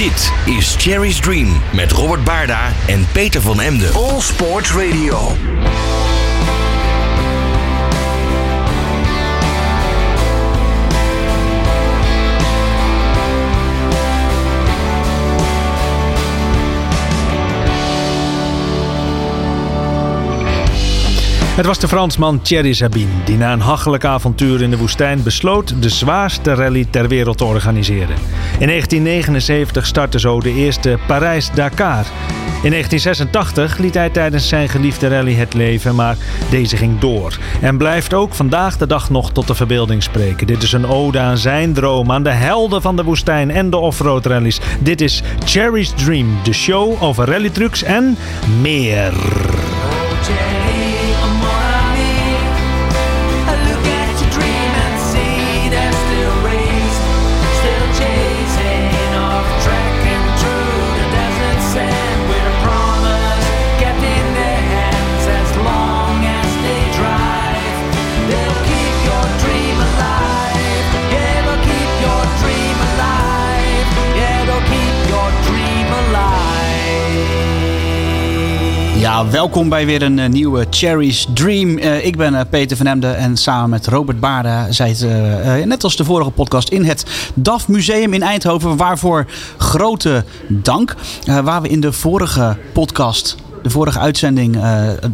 Dit is Cherry's Dream met Robert Baarda en Peter van Emden. All Sports Radio. Het was de Fransman Thierry Sabine die na een hachelijk avontuur in de woestijn besloot de zwaarste rally ter wereld te organiseren. In 1979 startte zo de eerste Parijs-Dakar. In 1986 liet hij tijdens zijn geliefde rally het leven, maar deze ging door. En blijft ook vandaag de dag nog tot de verbeelding spreken. Dit is een ode aan zijn droom, aan de helden van de woestijn en de offroad rallies. Dit is Cherry's Dream, de show over rallytrucks en meer. Ja, welkom bij weer een uh, nieuwe Cherry's Dream. Uh, ik ben uh, Peter van Emden en samen met Robert Baarda zijt net als de vorige podcast in het DAF Museum in Eindhoven. Waarvoor grote dank. waar we in de vorige podcast de vorige uitzending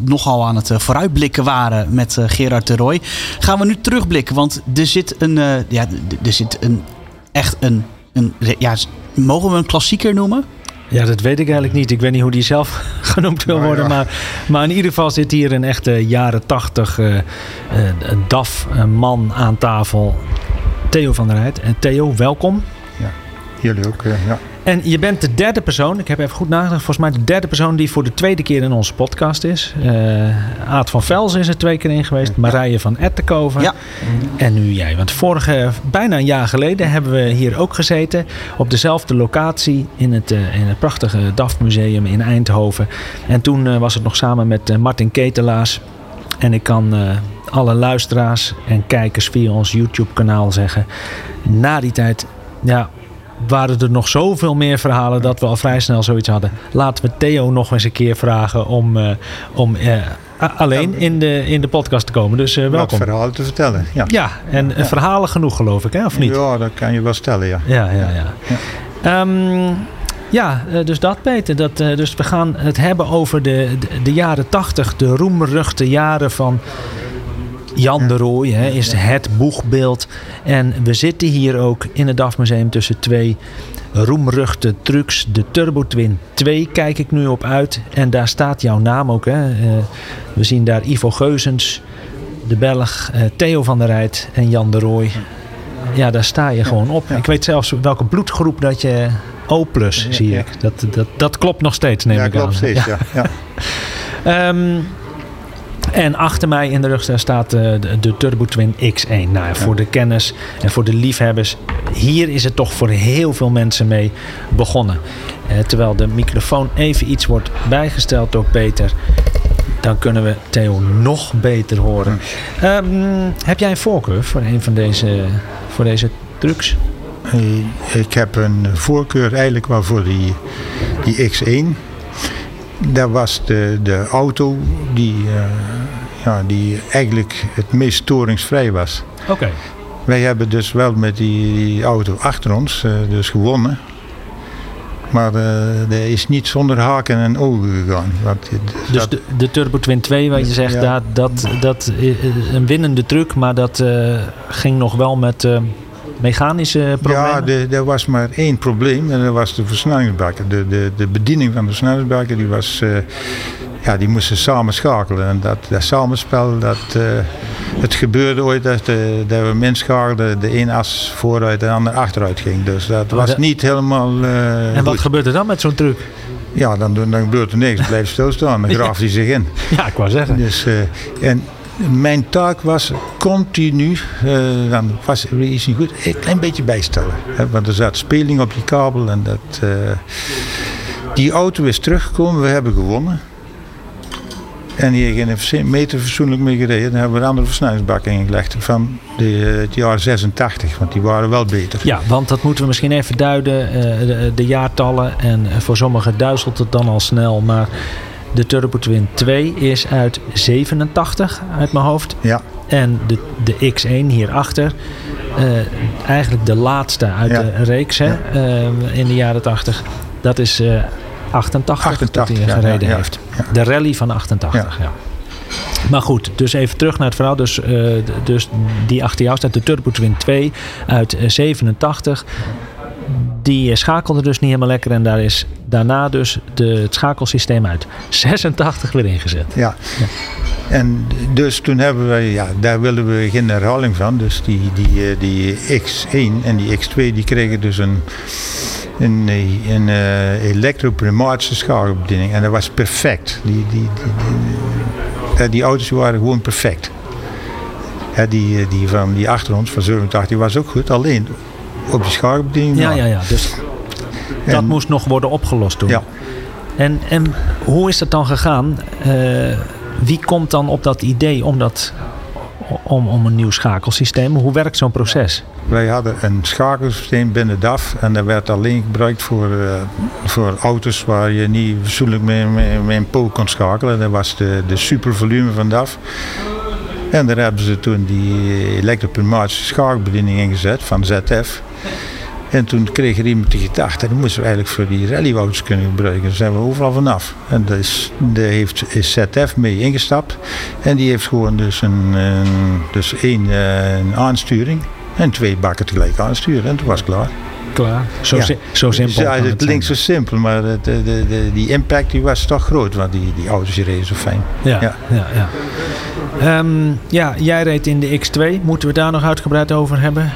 nogal aan het vooruitblikken waren met Gerard de Roy. Gaan we nu terugblikken, want er zit een, ja, er zit een echt een, een, ja, mogen we een klassieker noemen? Ja, dat weet ik eigenlijk niet. Ik weet niet hoe die zelf genoemd wil Nou worden. Maar, maar in ieder geval zit hier een echte jaren tachtig uh, uh, DAF-man aan tafel. Theo van der Rijt. En Theo, welkom. Ja, jullie ook. Ja. En je bent de derde persoon, ik heb even goed nagedacht, volgens mij de derde persoon die voor de tweede keer in onze podcast is. Uh, Aad van Vels is er twee keer in geweest. Marije van Ettenkoven ja. en nu jij. Want vorige, bijna een jaar geleden hebben we hier ook gezeten op dezelfde locatie in het, uh, in het prachtige DAF Museum in Eindhoven. En toen uh, was het nog samen met Martin Ketelaars. En ik kan alle luisteraars en kijkers via ons YouTube kanaal zeggen, na die tijd, ja, waren er nog zoveel meer verhalen dat we al vrij snel zoiets hadden. Laten we Theo nog eens een keer vragen om, uh, om uh, alleen in de, in de podcast te komen. Dus uh, welkom. Wat verhalen te vertellen. Ja, ja en ja. verhalen genoeg geloof ik, hè? of niet? Ja, dat kan je wel stellen, ja. Ja, ja, ja. ja. Um, ja, dus dat Peter. Dat, dus we gaan het hebben over de, de, de jaren tachtig. De roemruchte jaren van Jan de Rooij hè, is het boegbeeld. En we zitten hier ook in het DAF Museum tussen twee roemruchte trucks. De Turbo Twin 2 kijk ik nu op uit. En daar staat jouw naam ook. Hè. Uh, we zien daar Ivo Geuzens, de Belg, uh, Theo van der Rijt en Jan de Rooij. Ja, daar sta je gewoon op. Ik weet zelfs welke bloedgroep dat je... O plus zie ik. Dat, dat, dat klopt nog steeds, neem ja, ik klopt aan. steeds, ja. ja. um, en achter mij in de rug staat de, de, de Turbo Twin X1. Nou, voor de kennis en voor de liefhebbers. Hier is het toch voor heel veel mensen mee begonnen. Eh, terwijl de microfoon even iets wordt bijgesteld door Peter. Dan kunnen we Theo nog beter horen. Um, heb jij een voorkeur voor een van deze, voor deze trucks? Ik heb een voorkeur eigenlijk wel voor die, die X1 dat was de, de auto die, uh, ja, die eigenlijk het meest storingsvrij was. Oké. Okay. Wij hebben dus wel met die, die auto achter ons uh, dus gewonnen. Maar uh, er is niet zonder haken en ogen gegaan. Want dus dat, de, de Turbo Twin 2, wat je zegt, ja. dat, dat, dat een winnende truc, maar dat ging nog wel met mechanische problemen? Ja, er was maar één probleem en dat was de versnellingsbakken. De, de, de bediening van de versnellingsbakken die was, uh, ja, die moesten samen schakelen. En dat, dat samenspel, dat, uh, het gebeurde ooit dat, uh, dat we schakelden, de een as vooruit en de ander achteruit ging. Dus dat was dat... niet helemaal En wat goed. gebeurt er dan met zo'n truc? Ja, dan, dan gebeurt er niks, blijft stilstaan, dan graaft hij zich in. Ja, ik wou zeggen. Dus, en mijn taak was continu, uh, dan was er iets niet goed, een klein beetje bijstellen. Want er zat speling op die kabel en dat, uh, die auto is teruggekomen, we hebben gewonnen. En die heeft geen meter fatsoenlijk mee gereden. Dan hebben we een andere versnellingsbak ingelegd van het jaar 86, want die waren wel beter. Ja, want dat moeten we misschien even duiden, uh, de, de, jaartallen. En voor sommigen duizelt het dan al snel, maar de Turbo Twin 2 is uit 87 uit mijn hoofd. Ja. En de, de X1 hierachter, uh, eigenlijk de laatste uit Ja. de reeks hè, uh, in de jaren 80. Dat is uh, 88, 88, dat hij gereden heeft. De rally van 88, ja. Maar goed, dus even terug naar het verhaal. Dus, uh, dus die achter jou staat de Turbo Twin 2 uit 87. Die schakelde dus niet helemaal lekker. En daar is daarna dus de, het schakelsysteem uit 86 weer ingezet. Ja. En dus toen hebben wij, ja, daar wilden we geen herhaling van. Dus die, die, die X1 en die X2 die kregen dus een, een, een uh, elektropneumatische schakelbediening. En dat was perfect. Die, die, die, die, auto's waren gewoon perfect. Die, die van die achter ons, van 87, die was ook goed. Alleen op de schakelbediening. Ja, ja, ja. Dus en, dat moest nog worden opgelost toen. Ja. En, en hoe is dat dan gegaan? Uh, wie komt dan op dat idee om, dat, om, om een nieuw schakelsysteem? Hoe werkt zo'n proces? Wij hadden een schakelsysteem binnen DAF en dat werd alleen gebruikt voor, uh, voor auto's waar je niet fatsoenlijk met, met een pool kon schakelen. Dat was de, de supervolume van DAF. En daar hebben ze toen die elektropneumatische schakelbediening ingezet van ZF. En toen kreeg er iemand die gedachte, dat moesten we eigenlijk voor die rallyauto's kunnen gebruiken. Daar zijn we overal vanaf. En daar is, daar heeft is ZF mee ingestapt. En die heeft gewoon dus, een, een dus één een aansturing en twee bakken tegelijk aansturen. En toen was het klaar. Klaar. Zo, ja. si zo simpel. Ja, het klinkt zo simpel, maar de, de, de, die impact die was toch groot, want die, die auto's die reden zo fijn. Ja, ja. ja, ja. Um, ja, jij reed in de X2. Moeten we daar nog uitgebreid over hebben?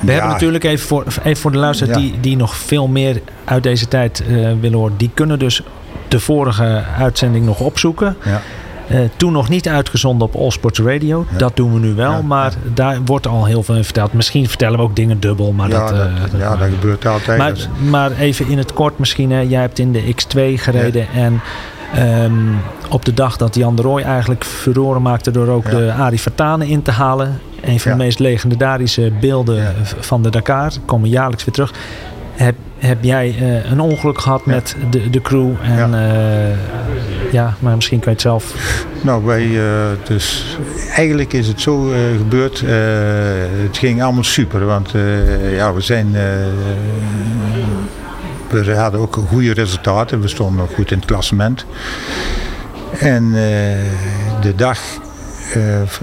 We ja. hebben natuurlijk even voor, even voor de luisteraars ja. die, die nog veel meer uit deze tijd uh, willen horen. Die kunnen dus de vorige uitzending nog opzoeken. Ja. Uh, toen nog niet uitgezonden op All Sports Radio. Ja. Dat doen we nu wel. Ja, maar ja. daar wordt al heel veel in verteld. Misschien vertellen we ook dingen dubbel. Maar ja, dat, dat, ja, dat gebeurt altijd. Maar, maar, even in het kort misschien. Hè. Jij hebt in de X2 gereden. En um, op de dag dat Jan de Rooij eigenlijk furoren maakte... door ook de Arie Vertanen in te halen. Een van de meest legendarische beelden van de Dakar. Komen jaarlijks weer terug. Heb, heb jij uh, een ongeluk gehad ja. met de, de crew? En ja. Uh, ja, maar misschien kan je het zelf. Nou, wij, uh, dus eigenlijk is het zo gebeurd. het ging allemaal super, want ja, we zijn. we hadden ook goede resultaten. We stonden nog goed in het klassement. En de dag,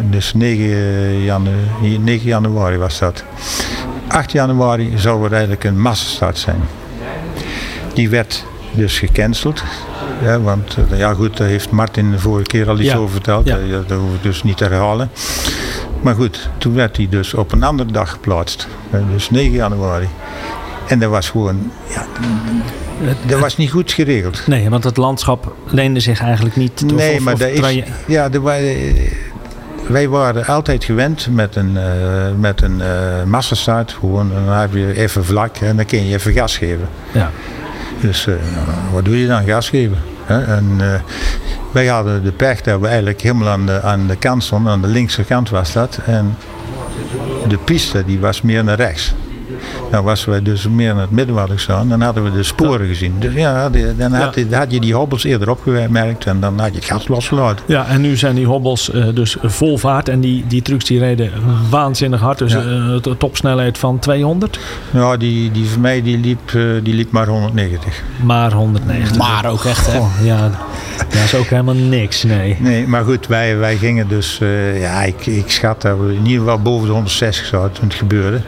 dus 9 januari, 9 januari was dat. 8 januari zou er eigenlijk een massastart zijn. Die werd dus gecanceld. Ja, want ja goed, daar heeft Martin de vorige keer al iets ja. over verteld. Ja. Dat, dat hoef ik dus niet te herhalen. Maar goed, toen werd die dus op een andere dag geplaatst. Dus 9 januari. En dat was gewoon, ja, dat was niet goed geregeld. Nee, want het landschap leende zich eigenlijk niet. Of, nee, maar of dat is, ja, er wij waren altijd gewend met een, uh, met een uh, massastart. Gewoon, dan heb je even vlak en dan kun je even gas geven. Ja. Dus uh, wat doe je dan? Gas geven. Hè? En wij hadden de pech dat we eigenlijk helemaal aan de, aan de kant stonden. Aan de linkse kant was dat. En de piste die was meer naar rechts. Nou was wij dus meer naar het midden hadden gestaan, dan hadden we de sporen gezien. Dus ja, dan had, ja. had je die hobbels eerder opgemerkt en dan had je het gas losgelaten. Ja, en nu zijn die hobbels uh, dus vol vaart en die, die trucks die reden waanzinnig hard. Dus ja. uh, de topsnelheid van 200? Ja, die, die van mij die liep, uh, die liep maar 190. Maar 190. Maar ook echt, hè? Oh, ja, dat is ook helemaal niks, nee. Nee, maar goed, wij, wij gingen dus, ja, ik, ik schat dat we in ieder geval boven de 160 zaten toen het gebeurde.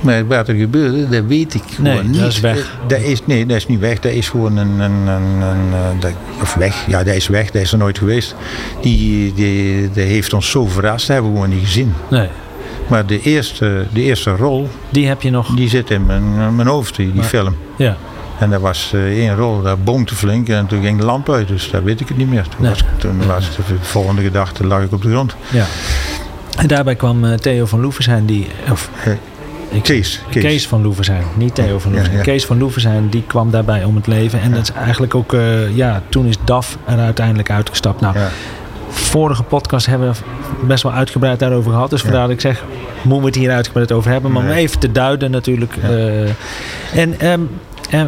Maar wat er gebeurde, dat weet ik gewoon nee, niet. dat is weg. Dat is, nee, dat is niet weg. Dat is gewoon een... een, een, een dat, of weg. Ja, dat is weg. Dat is er nooit geweest. Die, die, die heeft ons zo verrast. Dat hebben we gewoon niet gezien. Nee. Maar de eerste, de eerste rol... Die heb je nog... Die zit in mijn, mijn hoofd, die, maar, film. Ja. En dat was uh, één rol, dat boomte flink en toen ging de lamp uit. Dus daar weet ik het niet meer. Toen, Nee. was, toen was de volgende gedachte, lag ik op de grond. Ja. En daarbij kwam uh, Theo van Loevensheim, die... Of, Hey. Ik- Kees, Kees. Kees. van Loevestein, niet Theo van Ja, Loevestein. ja. Kees van Loevestein, die kwam daarbij om het leven. En dat is eigenlijk ook, eh, ja, toen is DAF er uiteindelijk uitgestapt. Nou, vorige podcast hebben we best wel uitgebreid daarover gehad. Dus vandaar dat ik zeg, moeten we het hier uitgebreid over hebben. Maar om even te duiden natuurlijk. eh, en ehm, eh,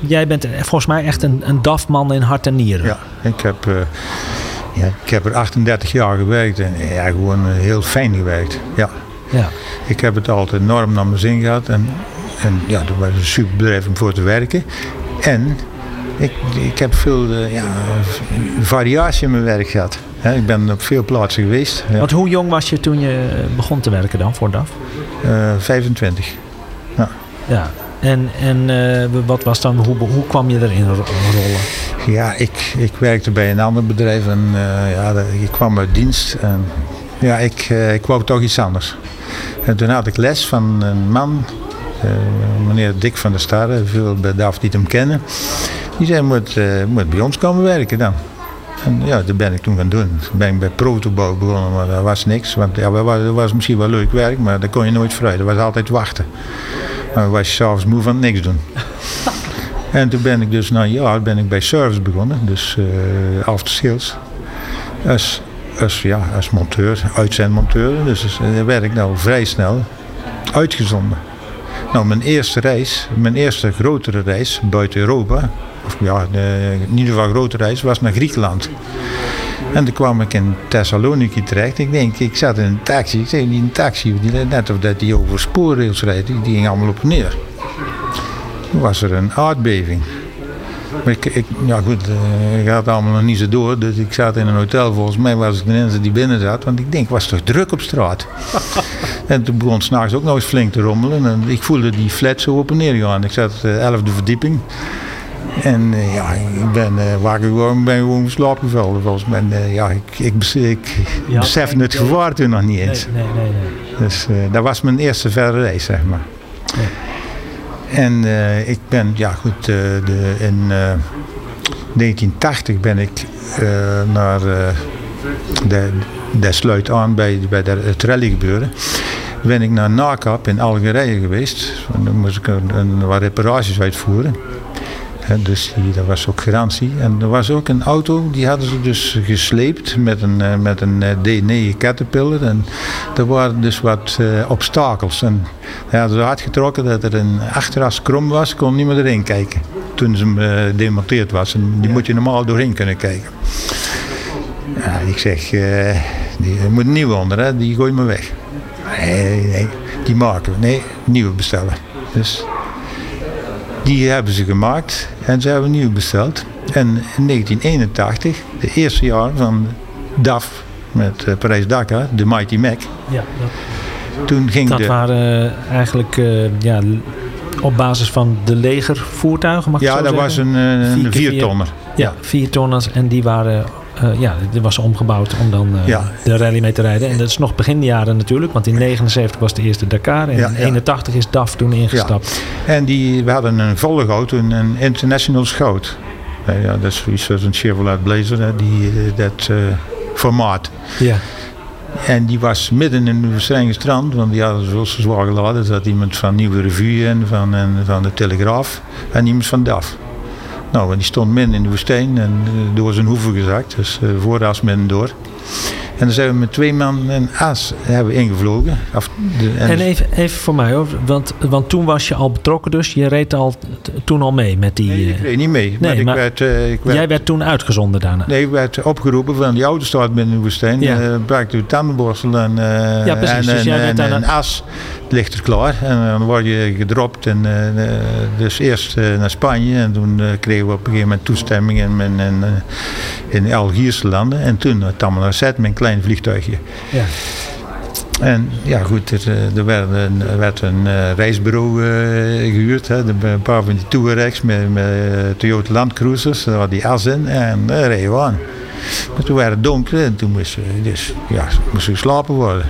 jij bent volgens mij echt een, een DAF-man in hart en nieren. Ja, ik heb, ja, ik heb er 38 jaar gewerkt en ja, gewoon heel fijn gewerkt. Ja. Ja. Ik heb het altijd enorm naar mijn zin gehad en, en ja, dat was een super bedrijf om voor te werken. En ik, ik heb veel eh, ja, variatie in mijn werk gehad. Ik ben op veel plaatsen geweest. Ja. Want hoe jong was je toen je begon te werken dan voor DAF? Eh, 25. Ja. En, en eh, wat was dan, hoe, hoe kwam je erin ro- rollen? Ja, ik, ik werkte bij een ander bedrijf en eh, ja, ik kwam uit dienst. En, ja, ik, eh, ik wou toch iets anders. En toen had ik les van een man, eh, meneer Dick van der Starre, veel bij DAF die hem kennen. Die zei, moet, eh, moet bij ons komen werken dan. En ja, dat ben ik toen gaan doen. Toen ben ik bij Protobouw begonnen, maar dat was niks. Want ja, dat was, misschien wel leuk werk, maar daar kon je nooit vooruit. Dat was altijd wachten. Maar dan was je s'avonds moe van niks doen. En toen ben ik dus na een jaar ben ik bij service begonnen, dus eh after sales. Als, als, ja, als monteur, uitzendmonteur. Dus daar werd ik nou vrij snel uitgezonden. Nou, mijn eerste reis, mijn eerste grotere reis buiten Europa, of ja, in ieder geval grote reis, was naar Griekenland. En toen kwam ik in Thessaloniki terecht. Ik denk, ik zat in een taxi. Ik zei, die een taxi, net of dat die over spoorrails rijdt, die ging allemaal op en neer. Toen was er een aardbeving. Maar ik, ik, ja goed, eh, ik had het allemaal nog niet zo door. Dus ik zat in een hotel. Volgens mij was ik de enige die binnen zat. Want ik denk, was toch druk op straat. en toen begon het s'nachts ook nog eens flink te rommelen. En ik voelde die flat zo op en neer gaan. Ik zat op de elfde verdieping. En eh, ja, ik ben uh, wakker geworden, ben gewoon slaap gevallen. Volgens mij, uh, ja, ik, ik, bes ik Ja, besefte het gevaar toen nog niet eens. nee, nee. nee. Dus uh, dat was mijn eerste verre reis, zeg maar. En uh, ik ben, ja goed, uh, de, in uh, 1980 ben ik naar, de, dat sluit aan bij, bij de, het rally gebeuren. Ben ik naar NACAP in Algerije geweest. Dan moest ik een, een, wat reparaties uitvoeren. Dus die, dat was ook garantie. En er was ook een auto, die hadden ze dus gesleept met een, uh, met een uh, D9 Caterpillar. En er waren dus wat uh, obstakels. En hij had zo hard getrokken dat er een achteras krom was, kon niemand erin kijken. Toen ze hem demonteerd was. En die moet je normaal doorheen kunnen kijken. Ik zeg, die er moet een nieuwe onder, hè? die gooi maar weg. Nee, nee, die maken we. Nee, nieuwe bestellen. Dus die hebben ze gemaakt en ze hebben nieuw besteld. En in 1981, de eerste jaar van DAF met uh, Parijs-Dakar, de Mighty Mac. Ja, dat, toen ging dat de, waren uh, eigenlijk uh, ja, op basis van de legervoertuigen, mag ik Ja, zo dat was een, een viertonner. Ja, vier tonners en die waren uh, ja, die was omgebouwd om dan uh, ja. de rally mee te rijden. En dat is nog begin jaren natuurlijk, want in 79 was de eerste Dakar en Ja, in ja. 81 is DAF toen ingestapt. En die, we hadden een volle auto, een, een International Scout. Uh, ja, dat is als een Chevrolet Blazer, hè, die, dat formaat. Ja. En die was midden in het strenge strand, want die hadden zo zwaar geladen. Er zat iemand van Nieuwe Revue en van, en van de Telegraaf en iemand van DAF. Nou, die stond midden in de woestijn en door zijn hoeven gezakt, dus uh, vooras midden door. En dan zijn we met twee man een aas hebben ingevlogen. Af, de, en en even, even voor mij hoor, want, want toen was je al betrokken dus. Je reed al toen al mee met die... Nee, ik reed niet mee. Nee, maar maar ik werd, uh, ik werd, jij werd toen uitgezonden daarna? Nee, ik werd opgeroepen van die auto staat binnen de woestijn. Ja. Uh, de tandenborstel en, uh, ja, precies. en, dus jij en, werd en, daarna... en as ligt er klaar. En dan word je gedropt. En, uh, dus eerst uh, naar Spanje. En toen uh, kregen we op een gegeven moment toestemming in, in, in, in Algierse landen. En toen naar met een klein vliegtuigje. Ja. En ja, goed, er, er werd een, er werd een uh, reisbureau uh, gehuurd. Hè, een paar van die Touaregs met, met Toyota Land Cruisers. Daar had die as in en daar reden we aan. Maar toen werd het donker en toen moest, dus, ja, moest geslapen worden.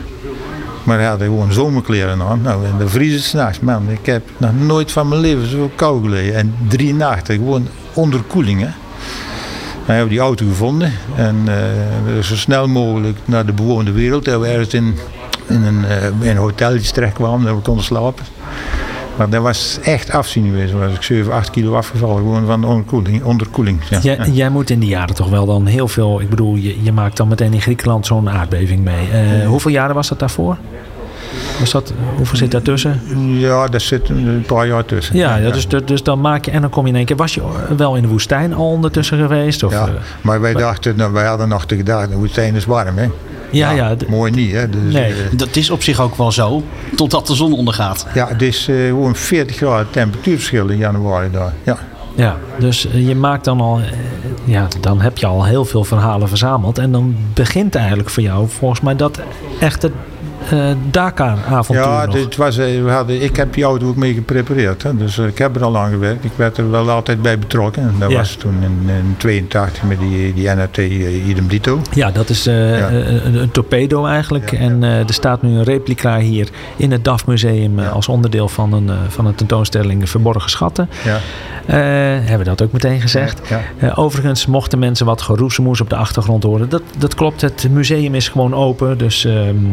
Maar hij had gewoon zomerkleren aan. Nou, en de vriezen s'nachts. Man, ik heb nog nooit van mijn leven zo koud gelegen. En drie nachten, gewoon onderkoeling. Hè. We hebben die auto gevonden en uh, zo snel mogelijk naar de bewoonde wereld. Hebben we ergens in in een, uh, in een kwam, dat we konden slapen. Maar dat was echt afzien geweest. Dan was ik 7, 8 kilo afgevallen gewoon van de onderkoeling. onderkoeling ja. Jij, jij, moet in die jaren toch wel dan heel veel... Ik bedoel, je, je maakt dan meteen in Griekenland zo'n aardbeving mee. Uh, hoeveel jaren was dat daarvoor? Was dat, hoeveel zit daartussen? Ja, daar zit een paar jaar tussen. Ja, ja, dus, dus dan maak je... En dan kom je in één keer... Was je wel in de woestijn al ondertussen geweest? Of, ja, maar wij dachten... Nou, wij hadden nog de gedachte... De woestijn is warm, hè? Ja, ja. mooi niet, hè? Dus, nee. Uh, dat is op zich ook wel zo, totdat de zon ondergaat. Ja, het is uh, gewoon 40 graden temperatuurverschil in januari daar. Ja. Ja, dus je maakt dan al, ja, dan heb je al heel veel verhalen verzameld. En dan begint eigenlijk voor jou volgens mij dat echte uh, Dakar-avontuur Ja, dit was, we hadden, ik heb die auto ook mee geprepareerd. Hè, dus ik heb er al lang gewerkt. Ik werd er wel altijd bij betrokken. En dat was toen in 1982 met die, die NRT idem dito. Ja, dat is ja. een, een, torpedo eigenlijk. En er staat nu een replica hier in het DAF Museum als onderdeel van een, van een tentoonstelling Verborgen Schatten. Ja. hebben we dat ook meteen gezegd. overigens mochten mensen wat geroezemoes op de achtergrond horen. Dat, dat klopt, het museum is gewoon open. Dus um,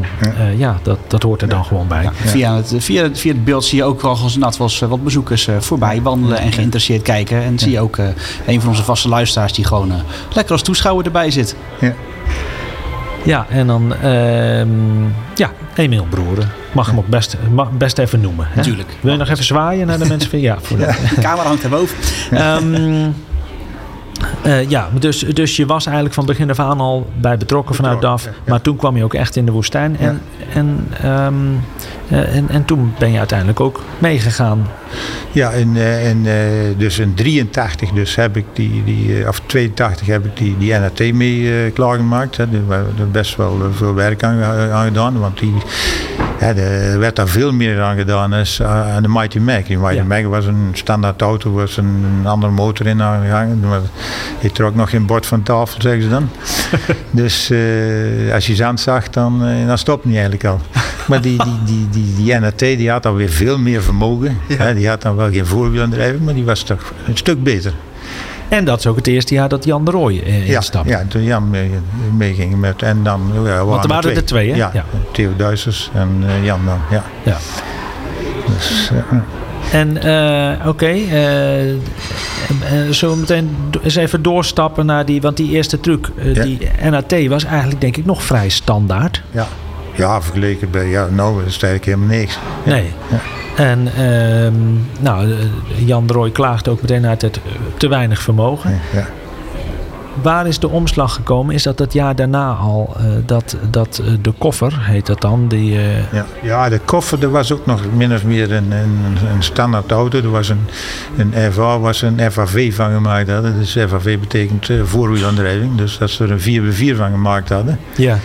ja, dat, dat hoort er dan gewoon bij. Ja, via, het, via, via het beeld zie je ook wel eens wat, wat bezoekers voorbij wandelen en geïnteresseerd kijken. En zie je ook een van onze vaste luisteraars die gewoon lekker als toeschouwer erbij zit. Ja. Ja, en dan uh, ja, Emiel Broeren. Mag hem ook best, mag best even noemen. Hè? Natuurlijk. Wil je nog even zwaaien naar de mensen? Ja, voor de camera hangt erboven. Um, Uh, ja, dus, dus je was eigenlijk van begin af aan al bij betrokken vanuit DAF. Ja. Maar toen kwam je ook echt in de woestijn. En, ja. en, um, uh, en, en toen ben je uiteindelijk ook meegegaan. Ja, in, uh, in, dus in 83 dus heb ik die, die of 82 heb ik die, die NRT mee klaargemaakt. Hè. We hebben best wel veel werk aan, aan gedaan. Want die, ja, er werd daar veel meer aan gedaan als aan de Mighty Mac. Die Mighty Mac was een standaard auto, was een andere motor in aangehangen. Maar je trok nog geen bord van tafel, zeggen ze dan. dus uh, als je zand zag, dan, dan stopte hij eigenlijk al. Maar die, die, die, die, die NRT die had dan weer veel meer vermogen. Ja. Die had dan wel geen voorwielaandrijving, maar die was toch een stuk beter. En dat is ook het eerste jaar dat Jan de Rooij instapte. Ja, toen Jan meeging mee met. En dan ja, waren Want er waren er twee, twee hè? Ja, ja. Theo Duitsers en uh, Jan dan. Ja. ja. Dus, uh, en uh, oké, okay, zullen we meteen eens even doorstappen naar die, want die eerste truc, ja. die NAT was eigenlijk denk ik nog vrij standaard. Ja, ja vergeleken bij, ja, nou is het eigenlijk helemaal niks. Ja. Nee. Ja. En uh, nou, Jan de Rooij klaagt ook meteen uit het te weinig vermogen. Ja. Waar is de omslag gekomen? Is dat het jaar daarna al uh, dat, dat uh, de koffer, heet dat dan? Die, uh... ja, ja, de koffer, er was ook nog min of meer een, een, een standaard auto. Er was een, een FA, was een FAV van gemaakt hadden. Dus FAV betekent voorwielaandrijving. Dus dat ze er een 4x4 van gemaakt hadden. Ja.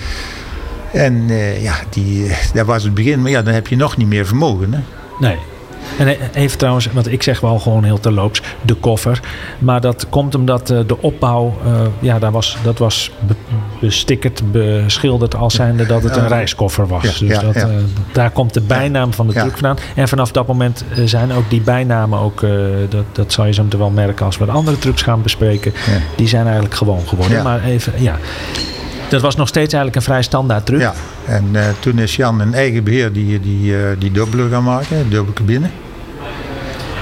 En ja, die, dat was het begin. Maar ja, dan heb je nog niet meer vermogen. Hè? Nee. En even trouwens, want ik zeg wel gewoon heel terloops, de koffer. Maar dat komt omdat uh, de opbouw, uh, ja, daar was, dat was be bestikkerd, beschilderd als zijnde dat het een reiskoffer was. Ja, dus ja, dat, ja. uh, daar komt de bijnaam van de truc vandaan. En vanaf dat moment zijn ook die bijnamen ook, dat, dat zal je zo meteen wel merken als we de andere trucs gaan bespreken. Die zijn eigenlijk gewoon geworden. Maar even, ja. Dat was nog steeds eigenlijk een vrij standaard truc. Ja, en uh, toen is Jan een eigen beheer die, die, uh, die dubbele gaan maken, dubbele cabine.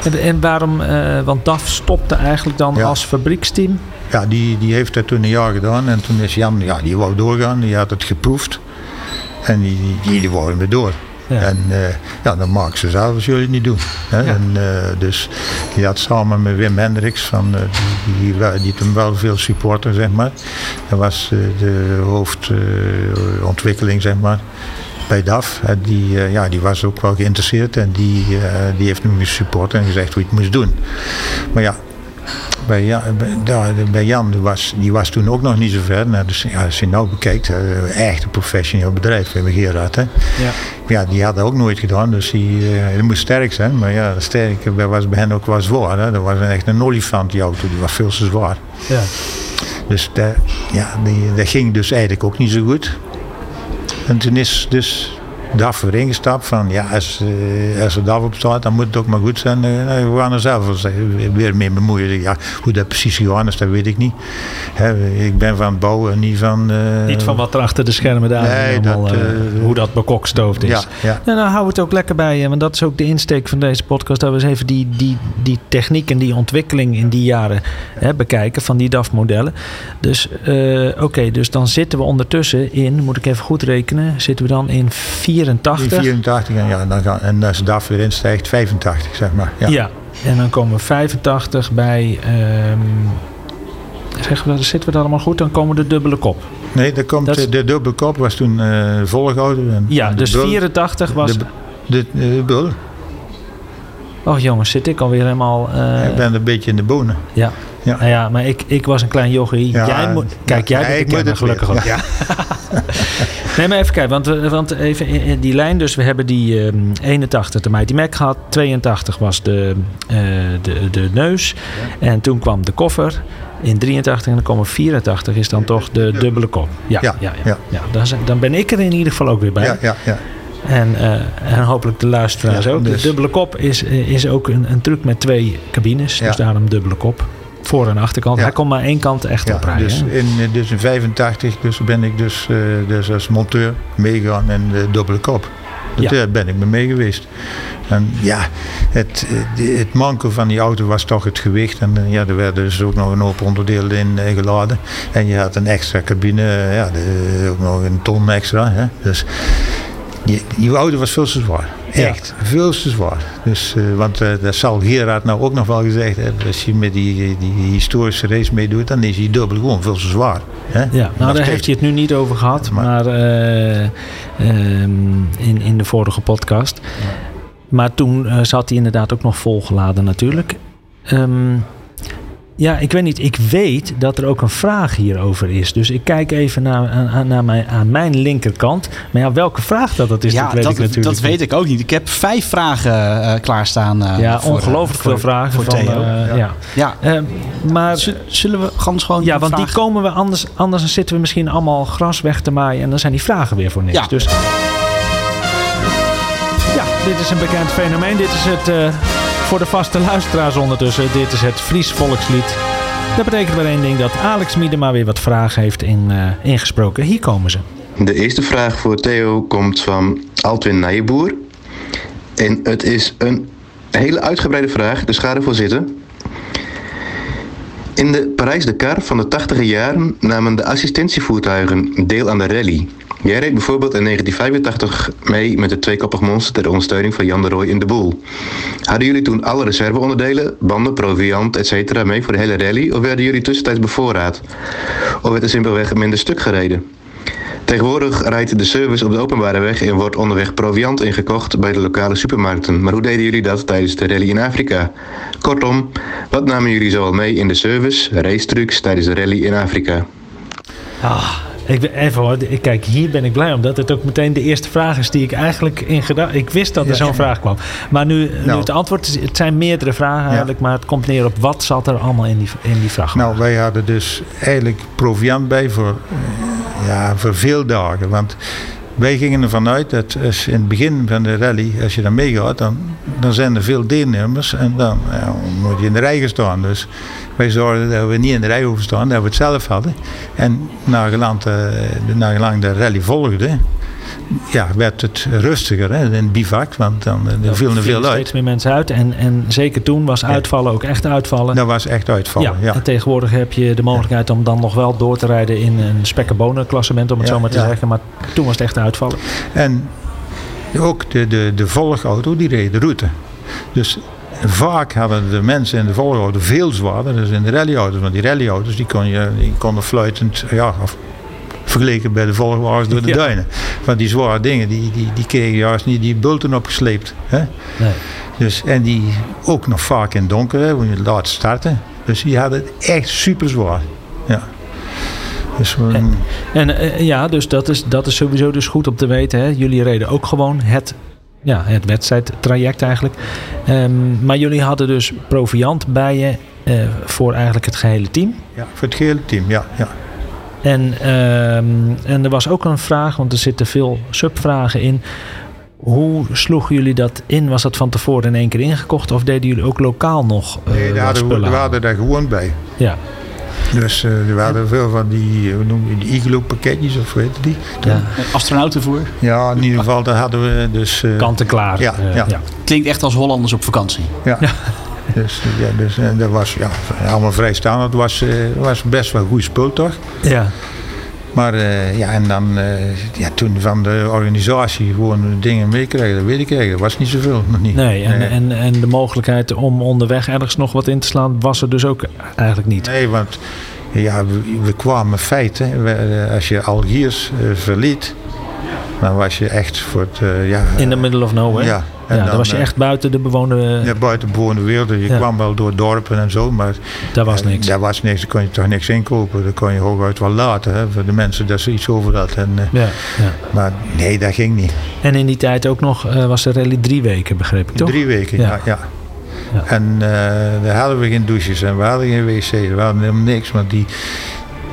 En, en waarom, uh, want DAF stopte eigenlijk dan ja. als fabrieksteam? Ja, die, die heeft dat toen een jaar gedaan en toen is Jan, ja, die wou doorgaan, die had het geproefd. En die, die, die wou weer door. Ja. En uh, ja, dan maken ze zelf als jullie het niet doen. Hè? Ja. En, uh, dus die had samen met Wim Hendricks, van, uh, die, die, die toen wel veel supporter, zeg maar. Dat was de hoofdontwikkeling, zeg maar, bij DAF. Die, ja, die was ook wel geïnteresseerd en die, die heeft hem gesupport en gezegd hoe je het moest doen. Maar ja, bij Jan, bij, Jan die was, die was toen ook nog niet zo ver. Nou, dus ja, als je nou bekijkt, echt een professioneel bedrijf, hebben Gerard. Hè. Ja. ja, die had dat ook nooit gedaan, dus die, die moest sterk zijn. Maar ja, sterk was bij hen ook wel zwaar. Hè. Dat was echt een olifant, die auto, die was veel te zwaar. Ja. Dus dat, ja, die, dat ging dus eigenlijk ook niet zo goed. En toen is dus DAF weer ingestapt van ja, als, uh, als er DAF op staat, dan moet het ook maar goed zijn. Uh, we gaan er zelf weer mee bemoeien. Ja, hoe dat precies gegaan is, dat weet ik niet. Hè, ik ben van het bouwen, niet van... Uh, niet van wat er achter de schermen daar nee, allemaal, dat, hoe dat bekokstoofd is. Ja, ja. Nou, dan houden we het ook lekker bij, want dat is ook de insteek van deze podcast. Dat we eens even die, die, die techniek en die ontwikkeling in die jaren hè, bekijken van die DAF-modellen. Dus oké, dus dan zitten we ondertussen in, moet ik even goed rekenen, zitten we dan in 84. In 84 en, ja, dan gaan, en als de DAF weer instijgt, 85 zeg maar. Ja, ja en dan komen we 85 bij, um, zeggen we, zitten we daar allemaal goed, dan komen de dubbele kop. Nee, dan komt, de, de dubbele kop was toen uh, volgehouden. En, ja, dus 84 was... De, de, de, bul. Oh jongens, zit ik alweer helemaal... Uh, ik ben een beetje in de bonen. Ja. Ja. Nou ja, maar ik, ik was een klein jochie. jij moet, kijk, jij bent ik gelukkig ook. Ja. nee, maar even kijken. Want, want even in die lijn. Dus we hebben die um, 81 de Mighty Mac gehad. 82 was de, uh, de, de neus. En toen kwam de koffer. In 83 en dan komen 84 is dan toch de dubbele kop. Ja, ja, ja, ja. ja. Dan, dan ben ik er in ieder geval ook weer bij. Ja, ja, ja. En, uh, en hopelijk de luisteraars ook. Dus. De dubbele kop is, is ook een, een truc met twee cabines. Dus daarom dubbele kop voor- en achterkant. Hij kon maar één kant echt ja, oprijden. Dus in, dus in 85 dus ben ik dus, uh, dus als monteur meegegaan in de dubbele kop. Daar ja. ben ik me mee geweest. En ja, het, het manko van die auto was toch het gewicht. En ja, er werden dus ook nog een hoop onderdelen in geladen. En je had een extra cabine, ja, de, ook nog een ton extra. Hè. Dus die, die auto was veel te zwaar. Echt, veel te zwaar. Dus, uh, want uh, dat zal Gerard nou ook nog wel gezegd hebben. Als je met die, die historische race meedoet, dan is hij dubbel gewoon veel te zwaar. Hè? Ja, nou daar heeft hij het nu niet over gehad. Maar, maar uh, in, in de vorige podcast. Ja. Maar toen zat hij inderdaad ook nog volgeladen natuurlijk. Um, ja, ik weet niet. Ik weet dat er ook een vraag hierover is. Dus ik kijk even naar, naar mijn, aan mijn linkerkant. Maar ja, welke vraag dat, dat is, ja, dat weet dat, ik natuurlijk Dat weet ik ook niet. Ik heb vijf vragen uh, klaarstaan. Uh, ja, voor, ongelooflijk veel vragen. Voor van, Theo. Uh, ja. ja. ja. maar zullen we gans gewoon. Ja, want die komen we anders. Anders zitten we misschien allemaal gras weg te maaien. En dan zijn die vragen weer voor niks. Ja. Dus. Ja, dit is een bekend fenomeen. Dit is het voor de vaste luisteraars ondertussen. Dit is het Fries volkslied. Dat betekent maar één ding dat Alex Miedema weer wat vragen heeft in, uh, ingesproken. Hier komen ze. De eerste vraag voor Theo komt van Altwin Nijboer. En het is een hele uitgebreide vraag, dus ga ervoor zitten. In de Parijs-Dakar van de 80 jaren namen de assistentievoertuigen deel aan de rally. Jij reed bijvoorbeeld in 1985 mee met de tweekoppig monster ter ondersteuning van Jan de Rooij in de Boel. Hadden jullie toen alle reserveonderdelen, banden, proviant, etc. mee voor de hele rally of werden jullie tussentijds bevoorraad? Of werd er simpelweg minder stuk gereden? Tegenwoordig rijdt de service op de openbare weg en wordt onderweg proviant ingekocht bij de lokale supermarkten. Maar hoe deden jullie dat tijdens de rally in Afrika? Kortom, wat namen jullie zoal mee in de service, race trucks tijdens de rally in Afrika? Ah, ik, even hoor, kijk, hier ben ik blij omdat het ook meteen de eerste vraag is die ik eigenlijk in gedacht. Ik wist dat er zo'n vraag kwam. Maar nu, nu nou. het antwoord, het zijn meerdere vragen eigenlijk, maar het komt neer op wat zat er allemaal in die, in die vraag. Nou, wij hadden dus eigenlijk proviant bij voor, ja, voor veel dagen. Want wij gingen ervan uit dat als in het begin van de rally, als je dan meegaat, dan, dan zijn er veel deelnemers en dan ja, moet je in de rij gaan staan. Dus wij zorgden dat we niet in de rij hoeven staan, dat we het zelf hadden. En nagelang, uh, nagelang de rally volgde, ja, werd het rustiger hè, in bivak, want dan er ja, vielen er veel uit. steeds meer mensen uit en, en zeker toen was uitvallen ook echt uitvallen. Dat was echt uitvallen, ja. ja. En tegenwoordig heb je de mogelijkheid om dan nog wel door te rijden in een spekkenbonen klassement, om het zo maar te zeggen. Maar toen was het echt uitvallen. En ook de, de, de volgauto, die reed de route. Dus vaak hadden de mensen in de volgauto veel zwaarder dan in de rallyauto's. Want die rallyauto's die kon je, die konden fluitend, ja, of vergeleken bij de volgwagens door de ja. duinen. Want die zware dingen, die, die, die kregen juist niet die bulten opgesleept. Hè? Nee. Dus, en die ook nog vaak in donker, hè, je laat starten. Dus die hadden het echt super zwaar. Ja. Dus, um... En, en uh, ja, dus dat is, dat is sowieso dus goed om te weten. Hè? Jullie reden ook gewoon het ja, het wedstrijdtraject eigenlijk. Um, maar jullie hadden dus proviant bij je uh, voor eigenlijk het gehele team? Ja, voor het gehele team, ja. ja. En, um, en er was ook een vraag, want er zitten veel subvragen in. Hoe sloegen jullie dat in? Was dat van tevoren in één keer ingekocht? Of deden jullie ook lokaal nog uh, Nee, daar wat hadden we, hadden daar gewoon bij. Ja, Dus eh, er waren veel van die, hoe noem je die iglo pakketjes of hoe heet die? ja. Astronautenvoer. Ja, in ieder geval daar hadden we dus... eh, kant en klaar. Ja, Eh, ja. Klinkt echt als Hollanders op vakantie. Ja. Dus, eh, ja, dus en dat was ja, allemaal vrijstaand. Het was, eh, was best wel goed spul toch? ja. Maar eh, ja, en dan eh, ja, toen van de organisatie gewoon dingen meekrijgen, dat weet ik eigenlijk. Dat was niet zoveel nog niet. Nee, en, nee. En, en de mogelijkheid om onderweg ergens nog wat in te slaan was er dus ook eigenlijk niet. Nee, want ja, we, we kwamen feiten. Eh, als je Algiers eh, verliet, dan was je echt voor het. eh, ja, In the middle of nowhere. Ja, en dan, dan, was je eh, echt buiten de bewoonde... ja, buiten bewoonde wereld. Je Ja. kwam wel door dorpen en zo, maar daar was niks. daar was niks. Daar kon je toch niks inkopen. Daar kon je hooguit wel laten hè, voor de mensen dat ze iets over hadden. En, eh, Ja, ja. maar nee, dat ging niet. En in die tijd ook nog eh, was de rally drie weken, begreep ik toch? Drie weken, Ja. ja. ja, Ja. En eh, daar hadden we geen douches en we hadden geen wc's. We hadden helemaal niks. Want die,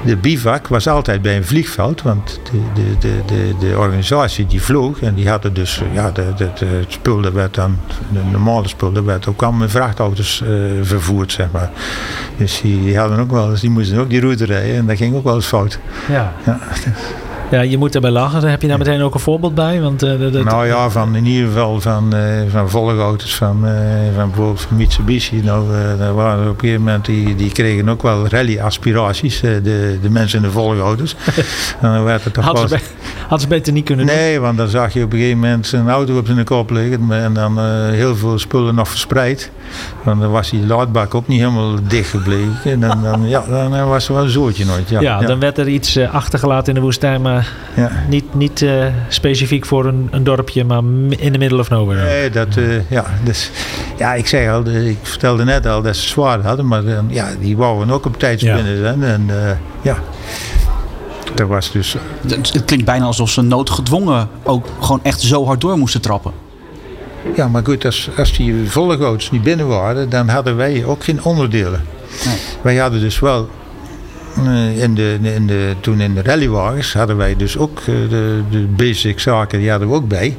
de bivak was altijd bij een vliegveld. Want de, de, de, de, de organisatie die vloog. En die hadden dus, eh, ja, de, het spul dat werd dan, de normale spul, dat werd ook allemaal met vrachtauto's eh, vervoerd, zeg maar. Dus die, die hadden ook wel eens, die moesten ook die route rijden. En dat ging ook wel eens fout. Ja. Ja. Ja, je moet erbij lachen. Heb je daar meteen ook een voorbeeld bij? Want, eh, dat- Nou ja, van, in ieder geval van, eh van volgauto's, van, eh, van bijvoorbeeld van Mitsubishi. Nou, daar waren op een gegeven moment, die, die kregen ook wel rally-aspiraties, de, de mensen in de volgauto's. en dan werd het toch hadden, ze be- hadden ze beter niet kunnen doen. Nee, want dan zag je op een gegeven moment een auto op zijn kop liggen en dan heel veel spullen nog verspreid. Want dan was die laadbak ook niet helemaal dicht gebleven. En dan, dan, ja, dan was er wel een zootje nooit. Ja, Ja, dan werd er iets eh, achtergelaten in de woestijn, maar ja. niet, niet eh, specifiek voor een, een dorpje, maar in the middle of nowhere. Nee, dat, eh, ja, dus, ja, ik zeg al, de- ik vertelde net al dat ze zwaar hadden, maar ja, die wouden ook op tijd Ja. binnen zijn. En eh, ja, dat was dus, Het, het klinkt bijna alsof ze noodgedwongen ook gewoon echt zo hard door moesten trappen. Ja, maar goed, als, als die volgouds niet binnen waren, dan hadden wij ook geen onderdelen. Nee. Wij hadden dus wel, eh, in de, in de, toen in de rallywagens, hadden wij dus ook eh, de, de basic zaken, die hadden we ook bij.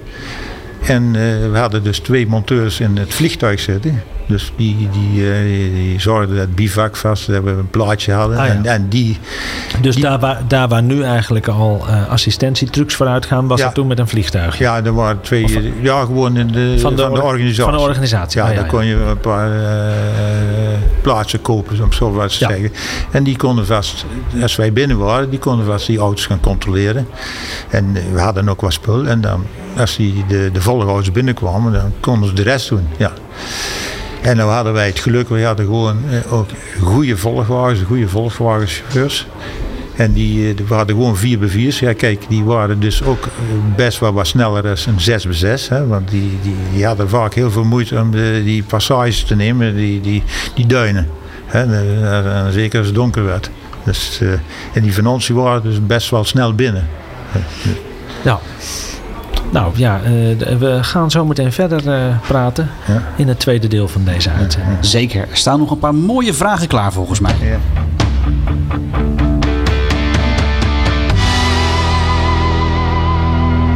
En eh, we hadden dus twee monteurs in het vliegtuig zitten. Dus die, die, eh, die, zorgden dat bivak vast, dat we een plaatje hadden. Ah, ja. en, en die, Dus die- daar, waar, daar waar nu eigenlijk al eh assistentietrucs voor uitgaan, was Ja. dat toen met een vliegtuig. ja, er waren twee, ja, gewoon in de, van de, or- organisatie. Van de organisatie. Ja, Ah, dan kon je een paar plaatsen kopen, om zo wat te zeggen. En die konden vast, als wij binnen waren, die konden vast die auto's gaan controleren. En we hadden ook wat spul. En dan, als die de, de binnenkwamen, dan konden ze de rest doen. Ja. En dan hadden wij het geluk, we hadden gewoon eh, ook goede volgwagens, goede volgwagenchauffeurs. En die, eh, we hadden gewoon 4 bij 4's. Ja, kijk, die waren dus ook eh, best wel wat sneller dan een 6 bij 6. Hè, want die, die, die hadden vaak heel veel moeite om de, die passages te nemen, die, die, die duinen. Hè, zeker als het donker werd. Dus, en die van ons die waren dus best wel snel binnen. Ja. Nou ja, eh, we gaan zo meteen verder eh, praten Ja. in het tweede deel van deze uitzending. Zeker. Er staan nog een paar mooie vragen klaar volgens mij. Ja.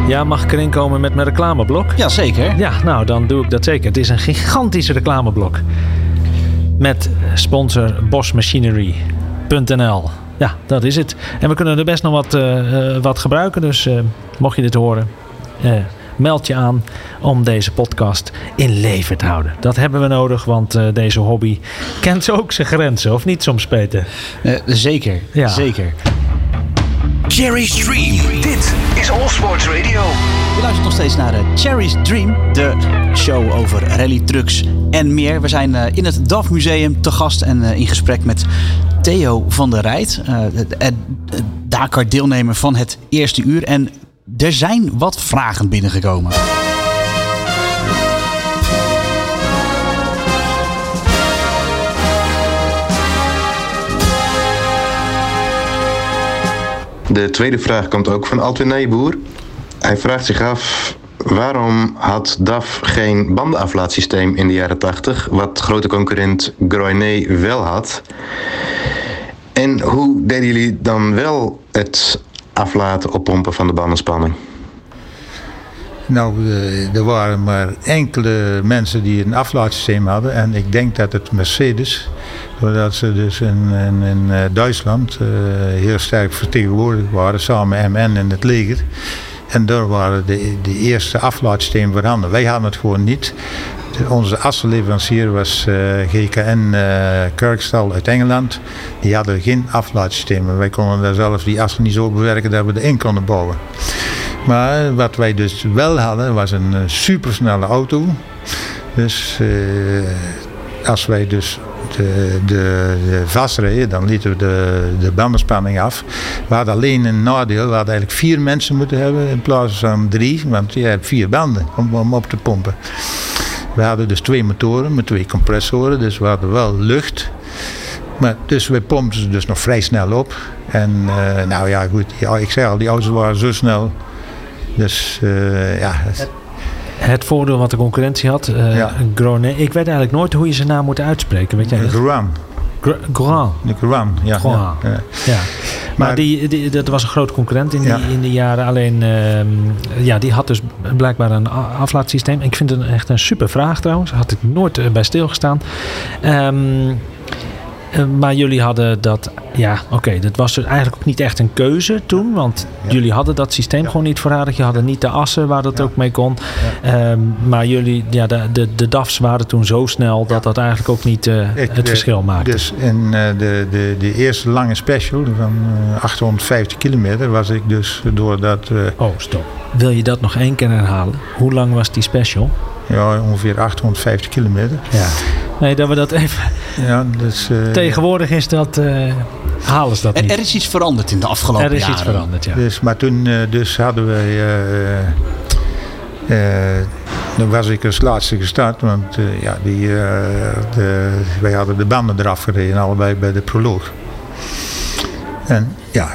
Ja, mag ik erin komen met mijn reclameblok? Jazeker. Ja, nou dan doe ik dat zeker. Het is een gigantisch reclameblok. Met sponsor bosmachinery.nl. Ja, dat is het. En we kunnen er best nog wat, eh, eh, wat gebruiken. Dus eh, mocht je dit horen, eh, meld je aan om deze podcast in leven te houden. Dat hebben we nodig, want eh, deze hobby kent ook zijn grenzen. Of niet soms, Peter? Eh, zeker. Ja. Zeker. Cherry's Dream. Dit is All Sports Radio. Je luistert nog steeds naar Cherry's Dream, de show over rally trucks en meer. We zijn eh, in het DAF Museum te gast en eh, in gesprek met Theo van der Rijt, eh, Dakar deelnemer van het eerste uur. En er zijn wat vragen binnengekomen. De tweede vraag komt ook van Altwin Nijboer. Hij vraagt zich af waarom had DAF geen bandenaflaatsysteem in de jaren 80, wat grote concurrent Groenet wel had. En hoe deden jullie dan wel het aflaten, oppompen van de bandenspanning? Nou, eh, er waren maar enkele mensen die een aflaatsysteem hadden. En ik denk dat het Mercedes, doordat ze dus in, eh, Duitsland eh, heel sterk vertegenwoordigd waren, samen MN in het leger. En daar waren de, de eerste aflaatsystemen voorhanden. Wij hadden het gewoon niet. Onze assenleverancier was eh, GKN eh Kirkstal uit Engeland. Die hadden geen aflaatsystemen. Wij konden daar zelf die assen niet zo bewerken dat we erin konden bouwen. Maar wat wij dus wel hadden, was een eh, supersnelle auto. Dus eh, als wij dus de, de, dan lieten we de, de bandenspanning af. We hadden alleen een nadeel, we hadden eigenlijk vier mensen moeten hebben in plaats van drie, want je hebt vier banden om, om op te pompen. We hadden dus twee motoren met twee compressoren, dus we hadden wel lucht. Maar, dus we pompten ze dus nog vrij snel op. En eh, nou ja, goed, ja, ik zei al, die auto's waren zo snel. Dus eh, ja, Het voordeel wat de concurrentie had, eh Ja. Gronet. Ik weet eigenlijk nooit hoe je zijn naam moet uitspreken. Weet jij dat? Grand. Gra- Grand. De Grand, ja. Grand. ja, ja. Ja. Maar, Maar- die, die, dat was een groot concurrent in, Ja. die, in die jaren. Alleen, ehm, ja, die had dus blijkbaar een aflaatsysteem. Ik vind het een- echt een super vraag trouwens. Had ik nooit eh, bij stilgestaan. Ehm, eh, maar jullie hadden dat, ja, oké, dat was dus eigenlijk ook niet echt een keuze toen. Want Ja. jullie hadden dat systeem Ja. gewoon niet voorradig. Je hadden niet de assen waar dat Ja. ook mee kon. Ehm, maar jullie, ja, de, de, de DAF's waren toen zo snel dat dat eigenlijk ook niet eh, Ik, het eh, verschil maakte. Dus in eh, de, de, de eerste lange special van eh, 850 kilometer was ik dus door dat eh, Oh, stop. Wil je dat nog één keer herhalen? Hoe lang was die special? Ja, ongeveer 850 kilometer. Ja. Nee, dat we dat even... Ja, dus, eh, Tegenwoordig is dat... eh, halen ze dat niet. er is iets veranderd in de afgelopen Er is jaren. iets veranderd, ja. Dus, maar toen eh, dus hadden wij. eh, eh, eh, dan was ik als laatste gestart, want eh, ja, die, eh, de, wij hadden de banden eraf gereden, allebei bij de proloog. En ja,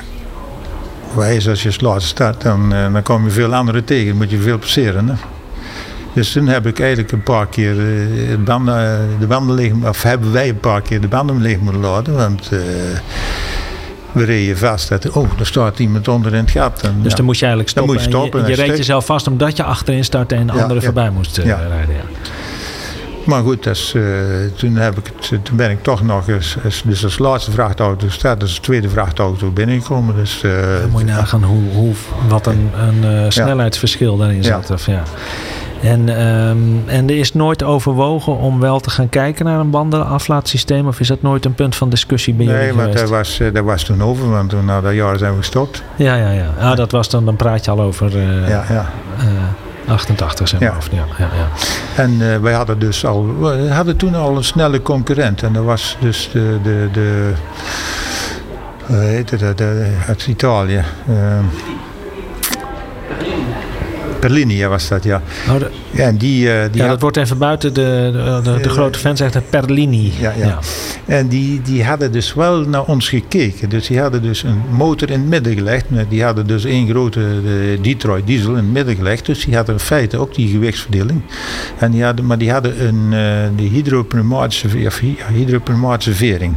wij als je als laatste start, dan, dan kom je veel anderen tegen, moet je veel passeren. Hè? Dus toen heb ik eigenlijk een paar keer eh, de banden, de banden leeg, of hebben wij een paar keer de banden leeg moeten laten, want eh, we reden vast. Dat, oh, er staat iemand onder in het gat. En, Dus ja. dan moest je eigenlijk Dan stoppen. moet je en je en je reed stuk. jezelf vast omdat je achterin startte en Ja, anderen ja. voorbij moest eh, Ja. rijden. Ja. Maar goed, eh, toen, heb ik het, toen ben ik toch nog eens, als- dus als laatste vrachtauto gestart, als tweede vrachtauto binnengekomen. Dus, eh, moet je nagaan hoe, hoe, wat een, een eh, snelheidsverschil daarin zat. Of, ja. En, ehm, en er is nooit overwogen om wel te gaan kijken naar een bandenaflaatsysteem? Of is dat nooit een punt van discussie bij nee, jullie want geweest? dat was, eh, dat was toen over, want toen na dat jaar zijn we gestopt. Ja, ja, ja. Ah, dat was dan, dan praat je al over eh, Ja, ja. eh, 88, zeg maar. Ja. Of, ja, ja, ja. En wij hadden dus al, we hadden toen al een snelle concurrent. En dat was dus de, de, de hoe heet het, de, de- uit Italië. Perlini ja, was dat, ja. Oh, de- Ja, en die, eh, die ja, had- dat wordt even buiten de, de, de, de Eh, grote fan zegt het Perlini. Ja, ja. En die, die hadden dus wel naar ons gekeken. Dus die hadden dus een motor in het midden gelegd. Die hadden dus één grote eh, Detroit diesel in het midden gelegd. Dus die hadden in feite ook die gewichtsverdeling. En die hadden, maar die hadden een die hydropneumatische, of ja, hydropneumatische vering.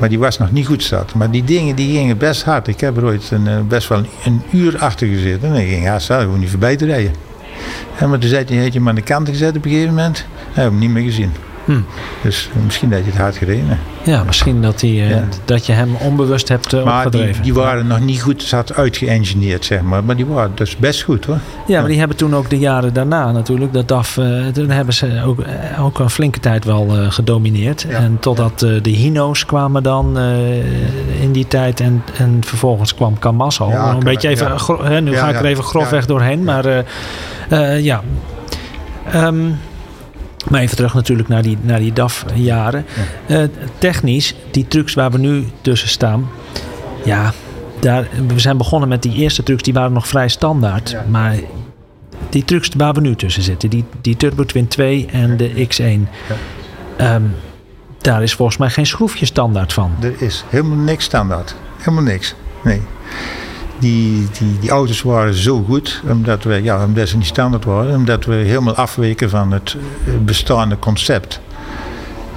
Maar die was nog niet goed zat. Maar die dingen die gingen best hard. Ik heb er ooit een, eh, best wel een uur achter gezeten. En ik ging haast gewoon niet voorbij te rijden. En maar toen zei hij, heeft je hem aan de kant gezet op een gegeven moment. Hij heb hem niet meer gezien. Hm. Dus eh, misschien dat je het hard gereden. Ja, misschien dat, die, eh, Ja. dat je hem onbewust hebt uh, Maar die, opgedreven. die waren nog niet goed zat uitgeëngineerd, zeg maar. Maar die waren dus best goed hoor. Ja, maar die hebben toen ook de jaren daarna natuurlijk, dat DAF, eh, toen hebben ze ook, eh, ook een flinke tijd wel eh, gedomineerd. Ja. En totdat eh, de Hino's kwamen dan eh, in die tijd en, en vervolgens kwam Camasso. Ja, een beetje even, hè, nu ga ik er even grofweg doorheen, maar eh, eh, ja. Ehm, maar even terug natuurlijk naar die, naar die DAF-jaren. Eh, technisch, die trucks waar we nu tussen staan, ja, daar, we zijn begonnen met die eerste trucks, die waren nog vrij standaard. Ja. Maar die trucks waar we nu tussen zitten, die, die Turbo Twin 2 en de X1, ehm, daar is volgens mij geen schroefje standaard van. Er is helemaal niks standaard. Helemaal niks. Nee. Die, die, die auto's waren zo goed, omdat, we, ja, omdat ze niet standaard waren, omdat we helemaal afweken van het eh, bestaande concept.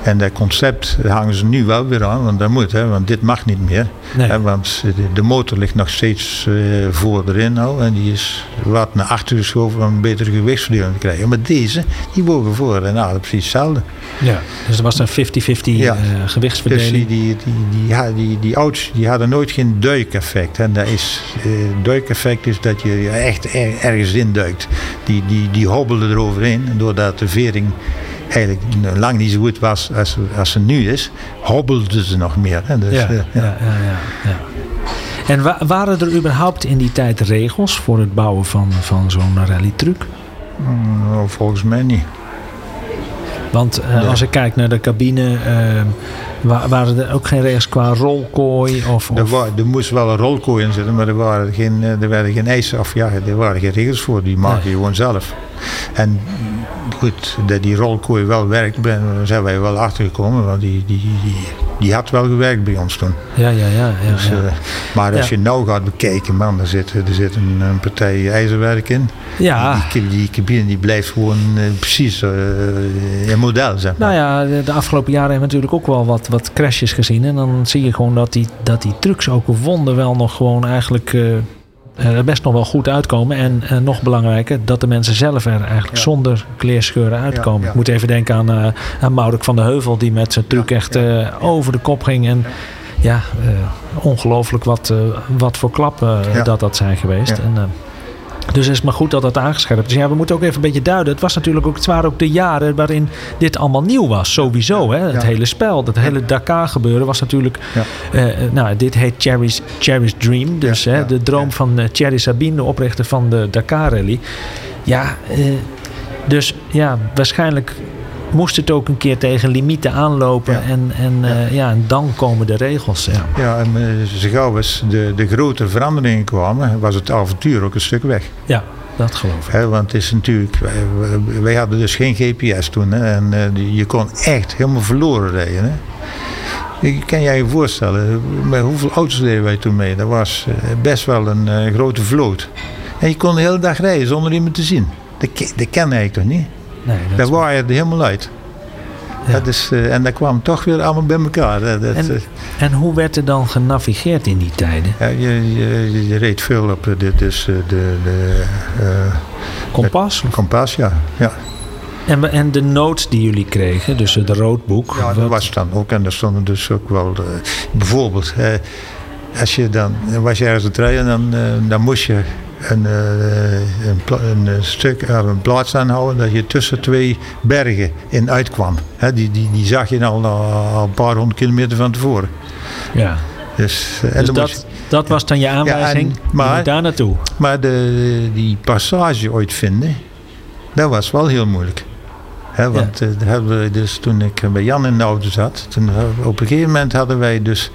En dat concept hangen ze nu wel weer aan, want dat moet, hè, want dit mag niet meer. Nee. Hè, want de, motor ligt nog steeds eh, voor erin al en die is wat naar achter geschoven om een betere gewichtsverdeling te krijgen. Maar deze, die wogen voor en nou, precies hetzelfde. Ja, dus er was een 50-50 Ja. eh, Dus gewichtsverdeling. die, die, die, die, die, die auto's die hadden nooit geen duikeffect. En dat is, eh, duikeffect is dat je echt er- ergens in duikt. Die, die, die hobbelden eroverheen. En doordat de vering eigenlijk lang niet zo goed was als, als ze nu is, hobbelden ze nog meer. Hè. Dus, ja, eh, ja, ja. En wa- waren er überhaupt in die tijd regels voor het bouwen van, van zo'n rallytruc? nou, volgens mij niet. Want eh, als ik kijk naar de cabine, eh, wa- waren er ook geen regels qua rolkooi? Of, Er, wa- er moest wel een rolkooi in zitten, maar er waren geen, eh, er werden geen eisen, of ja, er waren geen regels voor. Die maak je Nee. gewoon zelf. En goed, dat die rolkooi wel werkt, ben, zijn wij wel achtergekomen, want die, die, die, die had wel gewerkt bij ons toen. ja, ja, ja. ja, Dus, ja. eh, maar als Ja. je nou gaat bekijken, man, er zit, er zit een, een partij ijzerwerk in. ja. Die, die, die cabine die blijft gewoon eh, precies eh, een model, zeg maar. Nou ja, de, de afgelopen jaren hebben we natuurlijk ook wel wat, wat crashes gezien. En dan zie je gewoon dat die, dat die trucks ook wonder wel nog gewoon eigenlijk er best nog wel goed uitkomen. En eh, nog belangrijker, dat de mensen zelf er eigenlijk Ja. zonder kleerscheuren uitkomen. ja. Ik moet even denken aan, eh aan Maurek van de Heuvel, die met zijn truc echt eh, over de kop ging. En ja, eh, ongelooflijk wat, eh, wat voor klappen eh, dat dat zijn geweest. En, eh, dus het is maar goed dat dat aangescherpt is. Ja, we moeten ook even een beetje duiden. Het, was natuurlijk ook, het waren ook de jaren waarin dit allemaal nieuw was. Sowieso. Hè? Het Ja. hele spel, dat hele Dakar gebeuren was natuurlijk... Ja. eh, nou, dit heet Cherry's, Cherry's Dream. Dus Ja, hè, de droom van eh, Thierry Sabine, de oprichter van de Dakar Rally. Ja, eh, dus ja, waarschijnlijk moest het ook een keer tegen limieten aanlopen. Ja. En, en, eh, ja, en dan komen de regels. Ja. Ja, en eh, zo gauw als de, de grote veranderingen kwamen, was het avontuur ook een stuk weg. ja, dat geloof ik. Hè, want het is natuurlijk, wij, hadden dus geen GPS toen. Hè, en eh, je kon echt helemaal verloren rijden. Hè. Je kan jij je voorstellen, met hoeveel auto's deden wij toen mee? Dat was best wel een grote vloot. En je kon de hele dag rijden zonder iemand te zien. Dat, dat ken eigenlijk toch niet? Nee, dat waaide er helemaal uit. Ja. Dat is, eh, en dat kwam toch weer allemaal bij elkaar. Dat, En- eh, En hoe werd er dan genavigeerd in die tijden? ja, je, je, je reed veel op eh, de, dus, de, de eh, Kompas? kompas, ja. ja. En, en de notes die jullie kregen, dus het roodboek. Ja, dat wat- was dan ook. En er stonden dus ook wel... bijvoorbeeld, als je dan... Was je ergens aan het rijden, dan, dan moest je een, eh, een, een eh, stuk, eh, een plaats aanhouden dat je tussen twee bergen in uitkwam. Die, die, die zag je al, al een paar honderd kilometer van tevoren. ja. Dus, en Dus dat, dat was dan je aanwijzing. en- maar, daar naartoe. Maar de, die passage ooit vinden, dat was wel heel moeilijk. Want daar hebben we dus toen ik bij Jan in de auto zat, toen, op een gegeven moment hadden wij dus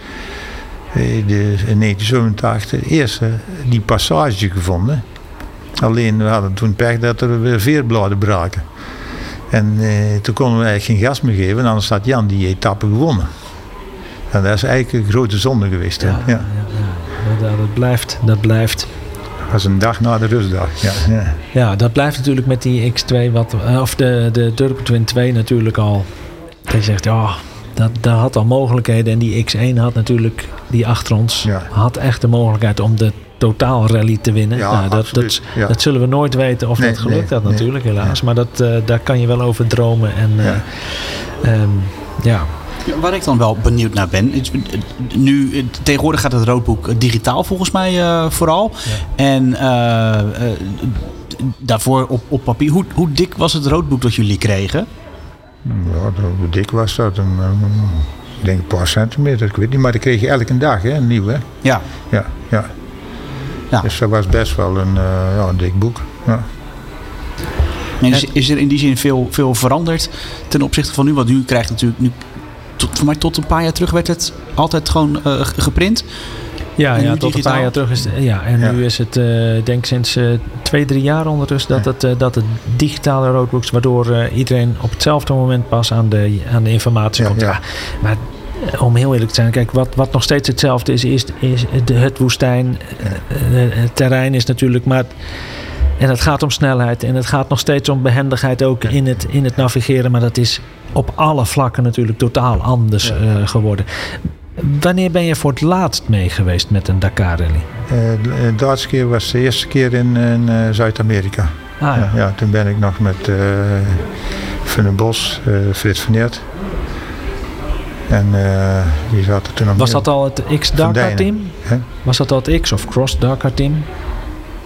in 1987 de eerste die passage gevonden. Alleen we hadden toen pech dat er weer veerbladen braken. En eh, toen konden we eigenlijk geen gas meer geven, anders had Jan die etappe gewonnen. En dat is eigenlijk een grote zonde geweest. hè. Ja, Ja. ja, ja. Dat, blijft, dat blijft. Dat was een dag na de rustdag. Ja, ja. Ja, dat blijft natuurlijk met die X2, wat, eh, of de, de Turbo Twin 2 natuurlijk al. Dat je zegt, ja, dat, dat had al mogelijkheden. En die X1 had natuurlijk, die achter ons, Ja. had echt de mogelijkheid om de totaalrally te winnen. Ja, Nou, dat, dat. Ja. dat zullen we nooit weten of Nee, dat gelukt nee, had nee. natuurlijk, helaas. Maar dat, eh, daar kan je wel over dromen. En, eh, Ja. ehm, ja. Ja, Waar ik dan wel benieuwd naar ben. eh, Nu, eh, tegenwoordig gaat het roodboek eh, digitaal volgens mij eh, vooral. En eh, eh, daarvoor op, op papier. Hoe, hoe dik was het roodboek dat jullie kregen? Ja, hoe dik was dat? Een, ik denk een paar centimeter, ik weet niet. Maar dat kreeg je elke dag, hè, een nieuw, hè? Ja, Ja, ja. Ja. Dus dat was best wel een, eh, ja, een dik boek. Ja. en is, is er in die zin veel, veel veranderd ten opzichte van nu? Want nu krijgt natuurlijk, nu, tot, voor mij tot een paar jaar terug werd het altijd gewoon eh, geprint. Ja, ja tot een paar jaar terug is ja, en Ja. nu is het, ik denk sinds eh, twee, drie jaar ondertussen dat, Ja. het, eh, dat het digitale roadbooks, waardoor iedereen op hetzelfde moment pas aan de, aan de informatie komt. ja. Maar om heel eerlijk te zijn, kijk, wat, wat nog steeds hetzelfde is, is, is het woestijn. het terrein is natuurlijk, maar En het gaat om snelheid en het gaat nog steeds om behendigheid ook in het, in het navigeren. Maar dat is op alle vlakken natuurlijk totaal anders geworden. Wanneer ben je voor het laatst mee geweest met een Dakar Rally? Eh, de laatste keer was de eerste keer in, in eh, Zuid-Amerika. Ah, ja. ja, toen ben ik nog met eh Van den Bos, eh Frits van Eert. En eh die zaten toen nog Was dat al het X Van Dakar Dijnen. team? Hè? Was dat al het X of Cross Dakar team?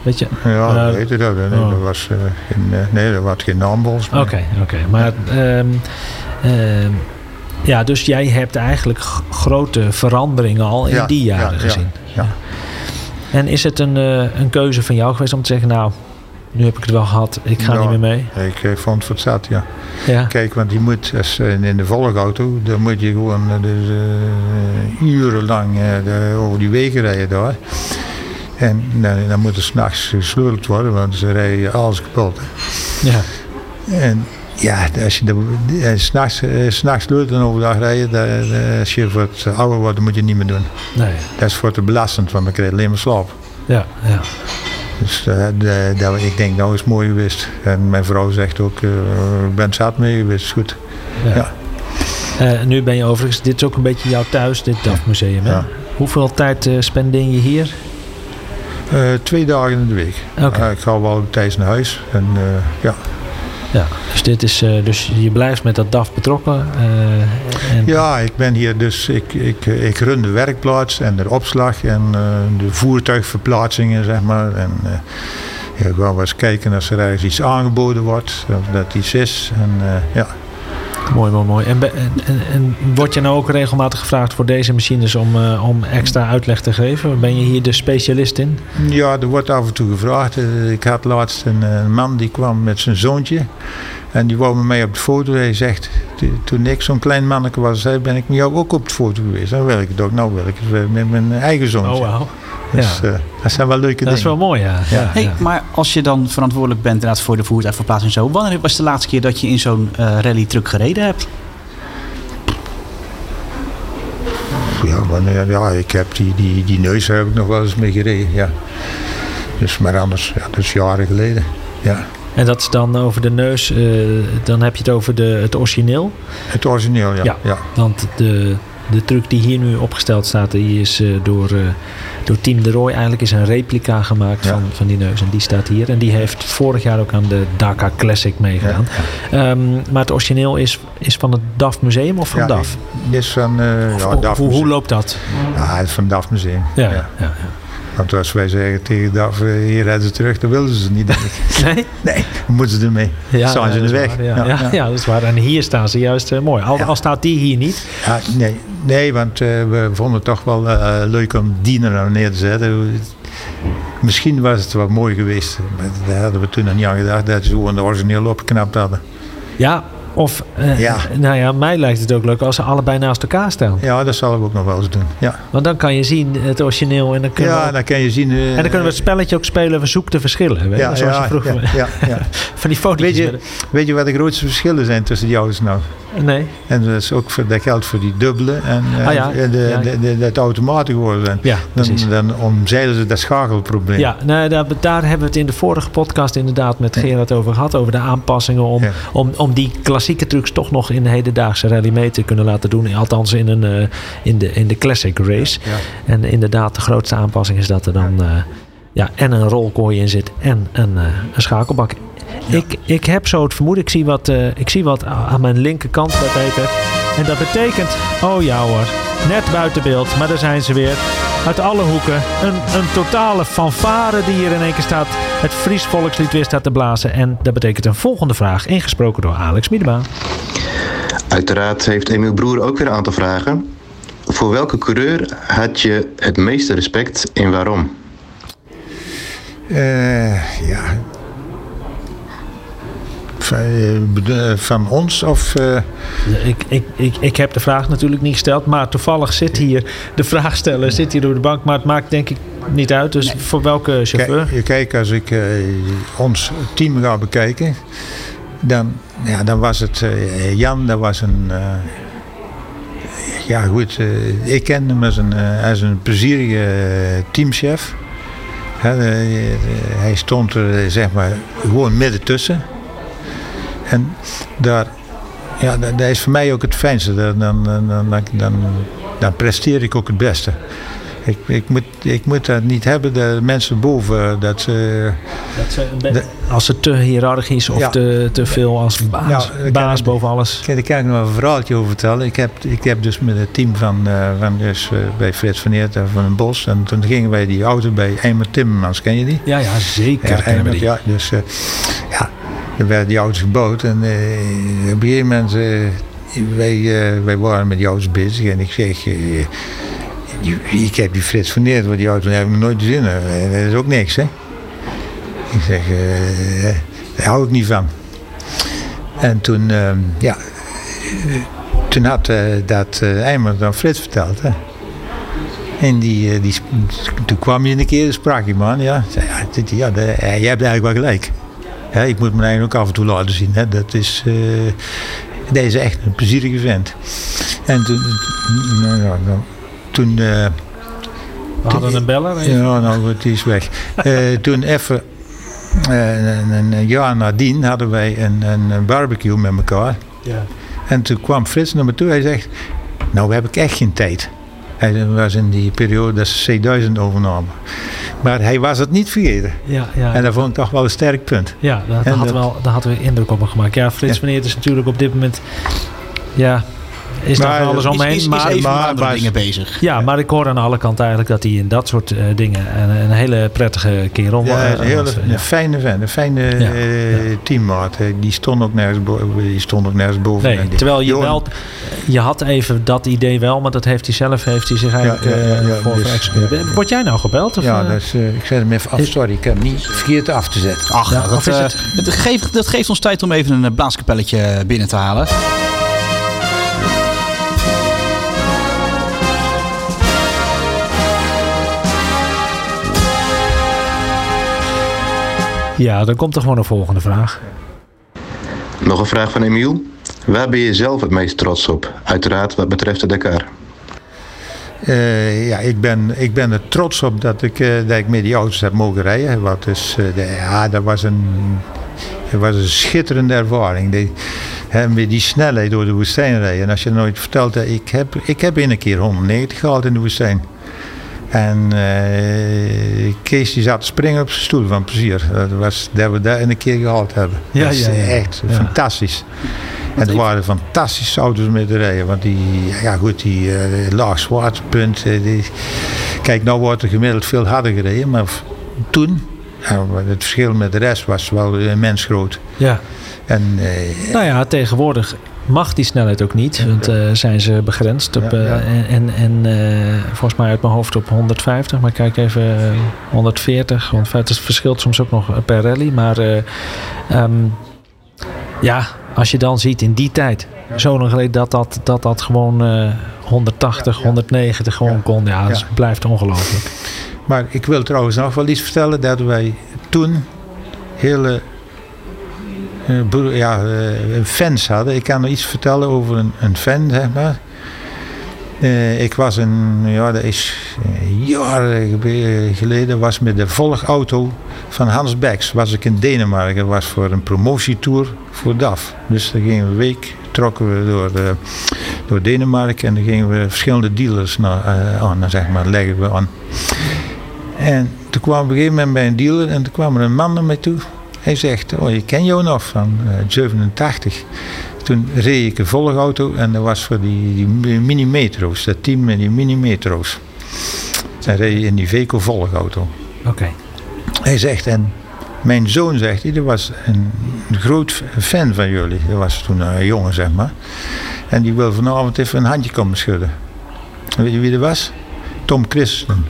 Weet je? Ja, dat weet je dat. Nee, oh. dat was, geen, nee, dat was geen naam volgens mij. Oké, oké. Maar ehm, ehm, ja, dus jij hebt eigenlijk grote veranderingen al in Ja, die jaren ja, gezien. ja. En is het een, eh, een keuze van jou geweest om te zeggen, nou, nu heb ik het wel gehad, ik ga Ja. niet meer mee? Ik eh, vond het zat, ja. Ja. Kijk, want je moet als, eh, in de volgauto, dan moet je gewoon dus, urenlang over die wegen rijden daar. En dan, dan moet er s'nachts gesleuteld worden, want ze rijden alles kapot. hè. ja. En ja, als je de- eh, s'nachts eh, s'nachts sleutelen en overdag rijden, als je wat ouder wordt, dan moet je niet meer doen. Nee. Dat is voor te belastend, want dan krijg je alleen maar slaap. Ja, ja. Dus eh, de- dat, ik denk, nou is het mooi geweest. En mijn vrouw zegt ook, ik ben zat mee geweest, is goed. ja. Ja. Nu ben je overigens, dit is ook een beetje jouw thuis, dit DAF Museum. Hè? Ja. Hoeveel tijd spendeer je hier? Twee dagen in de week. Oké. Ik ga wel tijdens naar huis. En ja. Ja, dus, dit is, eh, dus je blijft met dat DAF betrokken. eh, en, ja, ik ben hier dus, ik, ik, ik run de werkplaats en de opslag en eh, de voertuigverplaatsingen, zeg maar. En ja, wel eens kijken als er ergens iets aangeboden wordt, of dat iets is. En ja. Mooi, mooi, mooi. En, word je nou ook regelmatig gevraagd voor deze machines om, eh, om extra uitleg te geven? Ben je hier de specialist in? ja, er wordt af en toe gevraagd. Eh, Ik had laatst een, man die kwam met zijn zoontje. En die wou met mij op de foto. Hij zegt, "To- toen ik zo'n klein manneke was, ben ik met jou ook op de foto geweest. Dan wil ik het ook. Nou wil ik het met mijn eigen zoontje. wauw. Dus, Ja. eh, dat zijn wel leuke Dat is dingen. wel mooi, ja. ja, Hey, ja. Maar als je dan verantwoordelijk bent inderdaad voor de voertuigverplaatsing en zo. Wanneer was de laatste keer dat je in zo'n eh rally truck gereden hebt? Ja, wanneer, ja, ik heb die, die, die neus heb ik nog wel eens mee gereden. Ja. Dus, maar anders, ja, dat is jaren geleden. Ja. En dat is dan over de neus, eh, dan heb je het over de, het origineel. Het origineel, ja. Ja. ja. Want de, de truck die hier nu opgesteld staat, die is eh, door, eh, door Team de Roy eigenlijk is een replica gemaakt Ja. van, van die neus. En die staat hier. En die heeft vorig jaar ook aan de Dakar Classic meegedaan. Ehm, maar het origineel is, is van het DAF Museum of van Ja, DAF? Is van uh, Of DAF hoe, hoe loopt dat? Ja, het is van DAF Museum. Ja, Ja. Want als wij zeggen tegen DAF, hier redden ze terug, dan willen ze niet. denk ik. Nee? nee, dan moeten ze ermee. Ja, Staan ze in de weg. waar, ja. Ja, ja, dat is waar. En hier staan ze juist eh, mooi. Al, al staat die hier niet. Ja, nee, nee, want eh, we vonden het toch wel eh, leuk om die er nou neer te zetten. Misschien was het wel mooi geweest, maar daar hadden we toen nog niet aan gedacht dat ze gewoon de origineel opgeknapt hadden. Ja, of, eh, Ja. nou ja, mij lijkt het ook leuk als ze allebei naast elkaar staan. Ja, dat zullen we ook nog wel eens doen. Ja, Want dan kan je zien het origineel en dan kunnen, we, ja ook- dan kan je zien. eh, en dan kunnen we het spelletje ook spelen. We zoeken de verschillen. Weet ja, Zoals ja, je vroeger ja, ja, van die foto's. Weet, je, weet je wat de grootste verschillen zijn tussen die auto's nou? Nee. En dat, is ook voor, dat geldt voor die dubbele en, eh, Ah, ja. en de, Ja. de, de, dat automatisch geworden zijn. Ja, precies. Dan, dan omzeilen ze dat schakelprobleem. Ja, nou, daar, daar hebben we het in de vorige podcast inderdaad met Gerard over gehad. Over de aanpassingen om, Ja. om, om die klassieke trucs toch nog in de hedendaagse rally mee te kunnen laten doen. Althans in, een, eh, in, de, in de classic race. Ja. En inderdaad, de grootste aanpassing is dat er dan eh, ja, en een rolkooi in zit en een, eh, een schakelbak. Ik, ik heb zo het vermoeden, ik zie wat, ik zie wat aan mijn linkerkant, dat Peter. En dat betekent, oh ja hoor, net buiten beeld, maar daar zijn ze weer. Uit alle hoeken. Een, een totale fanfare die hier in één keer staat. Het Fries volkslied weer staat te blazen. En dat betekent een volgende vraag, ingesproken door Alex Miedema. Uiteraard heeft Emiel Broer ook weer een aantal vragen. Voor welke coureur had je het meeste respect en waarom? Eh, ja. Van, eh, bede- van ons of... eh, Ik, ik, ik, ik heb de vraag natuurlijk niet gesteld, maar toevallig zit hier de vraagsteller zit hier door de bank, maar het maakt denk ik niet uit. Dus voor welke chauffeur? Kijk, je kijkt, als ik eh, ons team ga bekijken, dan, ja, dan was het eh, Jan, dat was een. eh, ja, goed, eh, ik ken hem als een, eh, als een plezierige eh, teamchef. Hè, eh, hij stond er zeg maar gewoon midden tussen. En daar, ja, dat dat is voor mij ook het fijnste. Dan, dan, dan, dan, dan, dan presteer ik ook het beste. Ik, ik, moet, ik moet dat niet hebben, de mensen boven, dat ze... Dat ze een als het te hiërarchisch of Ja. te, te veel als baas, Ja, ik baas boven alles. Kijk, daar kan ik nog een verhaaltje over vertellen. Ik heb, ik heb dus met het team van, eh, van dus, eh, bij Frits van Eert en van den Bos. En toen gingen wij die auto bij Eimer Timmermans, ken je die? Ja, ja, zeker. Ja, kennen we Eimer, die. ja dus eh, ja, er die auto's gebouwd. En eh, op een gegeven moment, eh, wij, eh, wij waren met auto's bezig. En ik zeg, ik heb die Frits van Eert, want die auto heb ik nooit gezien. Eh, dat is ook niks, hè. Ik zeg, daar hou ik niet van. En toen, eh, ja, toen had dat eh Eimer dan Frits verteld, hè. En die, die, toen kwam je een keer en sprak die man, ja. Zei, ja, ja je hebt eigenlijk wel gelijk. Ja, ik moet me eigenlijk ook af en toe laten zien. Hè. Dat is, eh, deze is echt een plezierige vent. En toen, nou, ja, nou, toen eh, We hadden een beller. even. ja, nou, het is weg. Eh, toen even, eh, een, een- een jaar nadien, hadden wij een, een, een barbecue met elkaar. Ja. En toen kwam Frits naar me toe. Hij zegt, nou heb ik echt geen tijd. Hij was in die periode dat ze C1000 overnamen. Maar hij was het niet vergeten. Ja, ja. En dat vond ik toch wel een sterk punt. Ja, daar, En daar had dat- wel, daar hadden we indruk op hem gemaakt. Ja, Frits Eert is natuurlijk op dit moment... Ja, is daar Maar, van alles omheen. is, is maar, even maar- met andere maar- dingen bezig. ja, maar ik hoor aan alle kanten eigenlijk dat hij in dat soort eh, dingen een, een hele prettige kerel Ja, eh, een hele was. een Ja. fijne vent, een fijne Ja, eh, ja. teammaat. Eh, Die stond ook nergens boven. Die stond ook nergens boven. Nee, terwijl je wel, je had even dat idee wel, maar dat heeft hij zelf heeft hij zich eigenlijk ja, ja, eh, ja, voor dus, geëxecuteerd. Word jij nou gebeld? Of, Ja, eh? dus, eh, ik zet hem even af. Sorry, ik heb hem niet vergeten af te zetten. Ach, Ja, dat, of is eh, het- het geeft, dat geeft ons tijd om even een eh, blaaskapelletje binnen te halen. Ja, dan komt er gewoon een volgende vraag. Nog een vraag van Emiel. Waar ben je zelf het meest trots op? Uiteraard wat betreft de Dakar. Eh, ja, ik ben, ik ben er trots op dat ik, eh, dat ik met die auto's heb mogen rijden. Wat dus, eh, de- ja, dat was een, dat was een schitterende ervaring. Die, hè, met die snelheid door de woestijn rijden. En als je nooit vertelt, dat ik heb, ik heb in een keer 190 gehaald in de woestijn. En eh, Kees die zat te springen op zijn stoel van plezier. Dat was dat we dat in een keer gehaald hebben. Ja, dat is ja, ja. echt fantastisch. En het waren fantastische auto's mee te rijden. Want die, ja goed, die eh, laag zwaartepunt. eh, die, kijk, nou wordt er gemiddeld veel harder gereden. Maar toen, het verschil met de rest was wel immens groot. Ja. En Nou ja, tegenwoordig mag die snelheid ook niet, want eh, zijn ze begrensd. Op, eh. En, en, eh, volgens mij uit mijn hoofd op 150, maar kijk even eh, 140. 150 het verschilt soms ook nog per rally. Maar eh, ehm, ja, als je dan ziet in die tijd, zo lang geleden dat dat, dat, dat gewoon eh, 180, 190 gewoon kon. Ja, dat blijft ongelooflijk. Maar ik wil trouwens nog wel iets vertellen dat wij toen hele ja, eh, fans hadden. Ik kan nog iets vertellen over een, een fan, zeg maar. Eh, ik was een, ja, dat is eh, jaren geleden, was met de volgauto van Hans Becks. Was ik in Denemarken, was voor een promotietour voor DAF. Dus dan gingen we een week, trokken we door, door Denemarken en dan gingen we verschillende dealers naar, aan, zeg maar, leggen we aan. En toen kwam op een gegeven moment bij een dealer en toen kwam er een man naar mij toe. Hij zegt, oh je ken jou nog van eh, 87. Toen reed ik een volgauto en dat was voor die, die mini-metro's, dat team met die mini-metro's. En reed je in die Veco volgauto. Oké. Hij zegt, en mijn zoon zegt, hij, was een groot fan van jullie. Dat was toen een jongen, zeg maar. En die wil vanavond even een handje komen schudden. En weet je wie dat was? Tom Christen.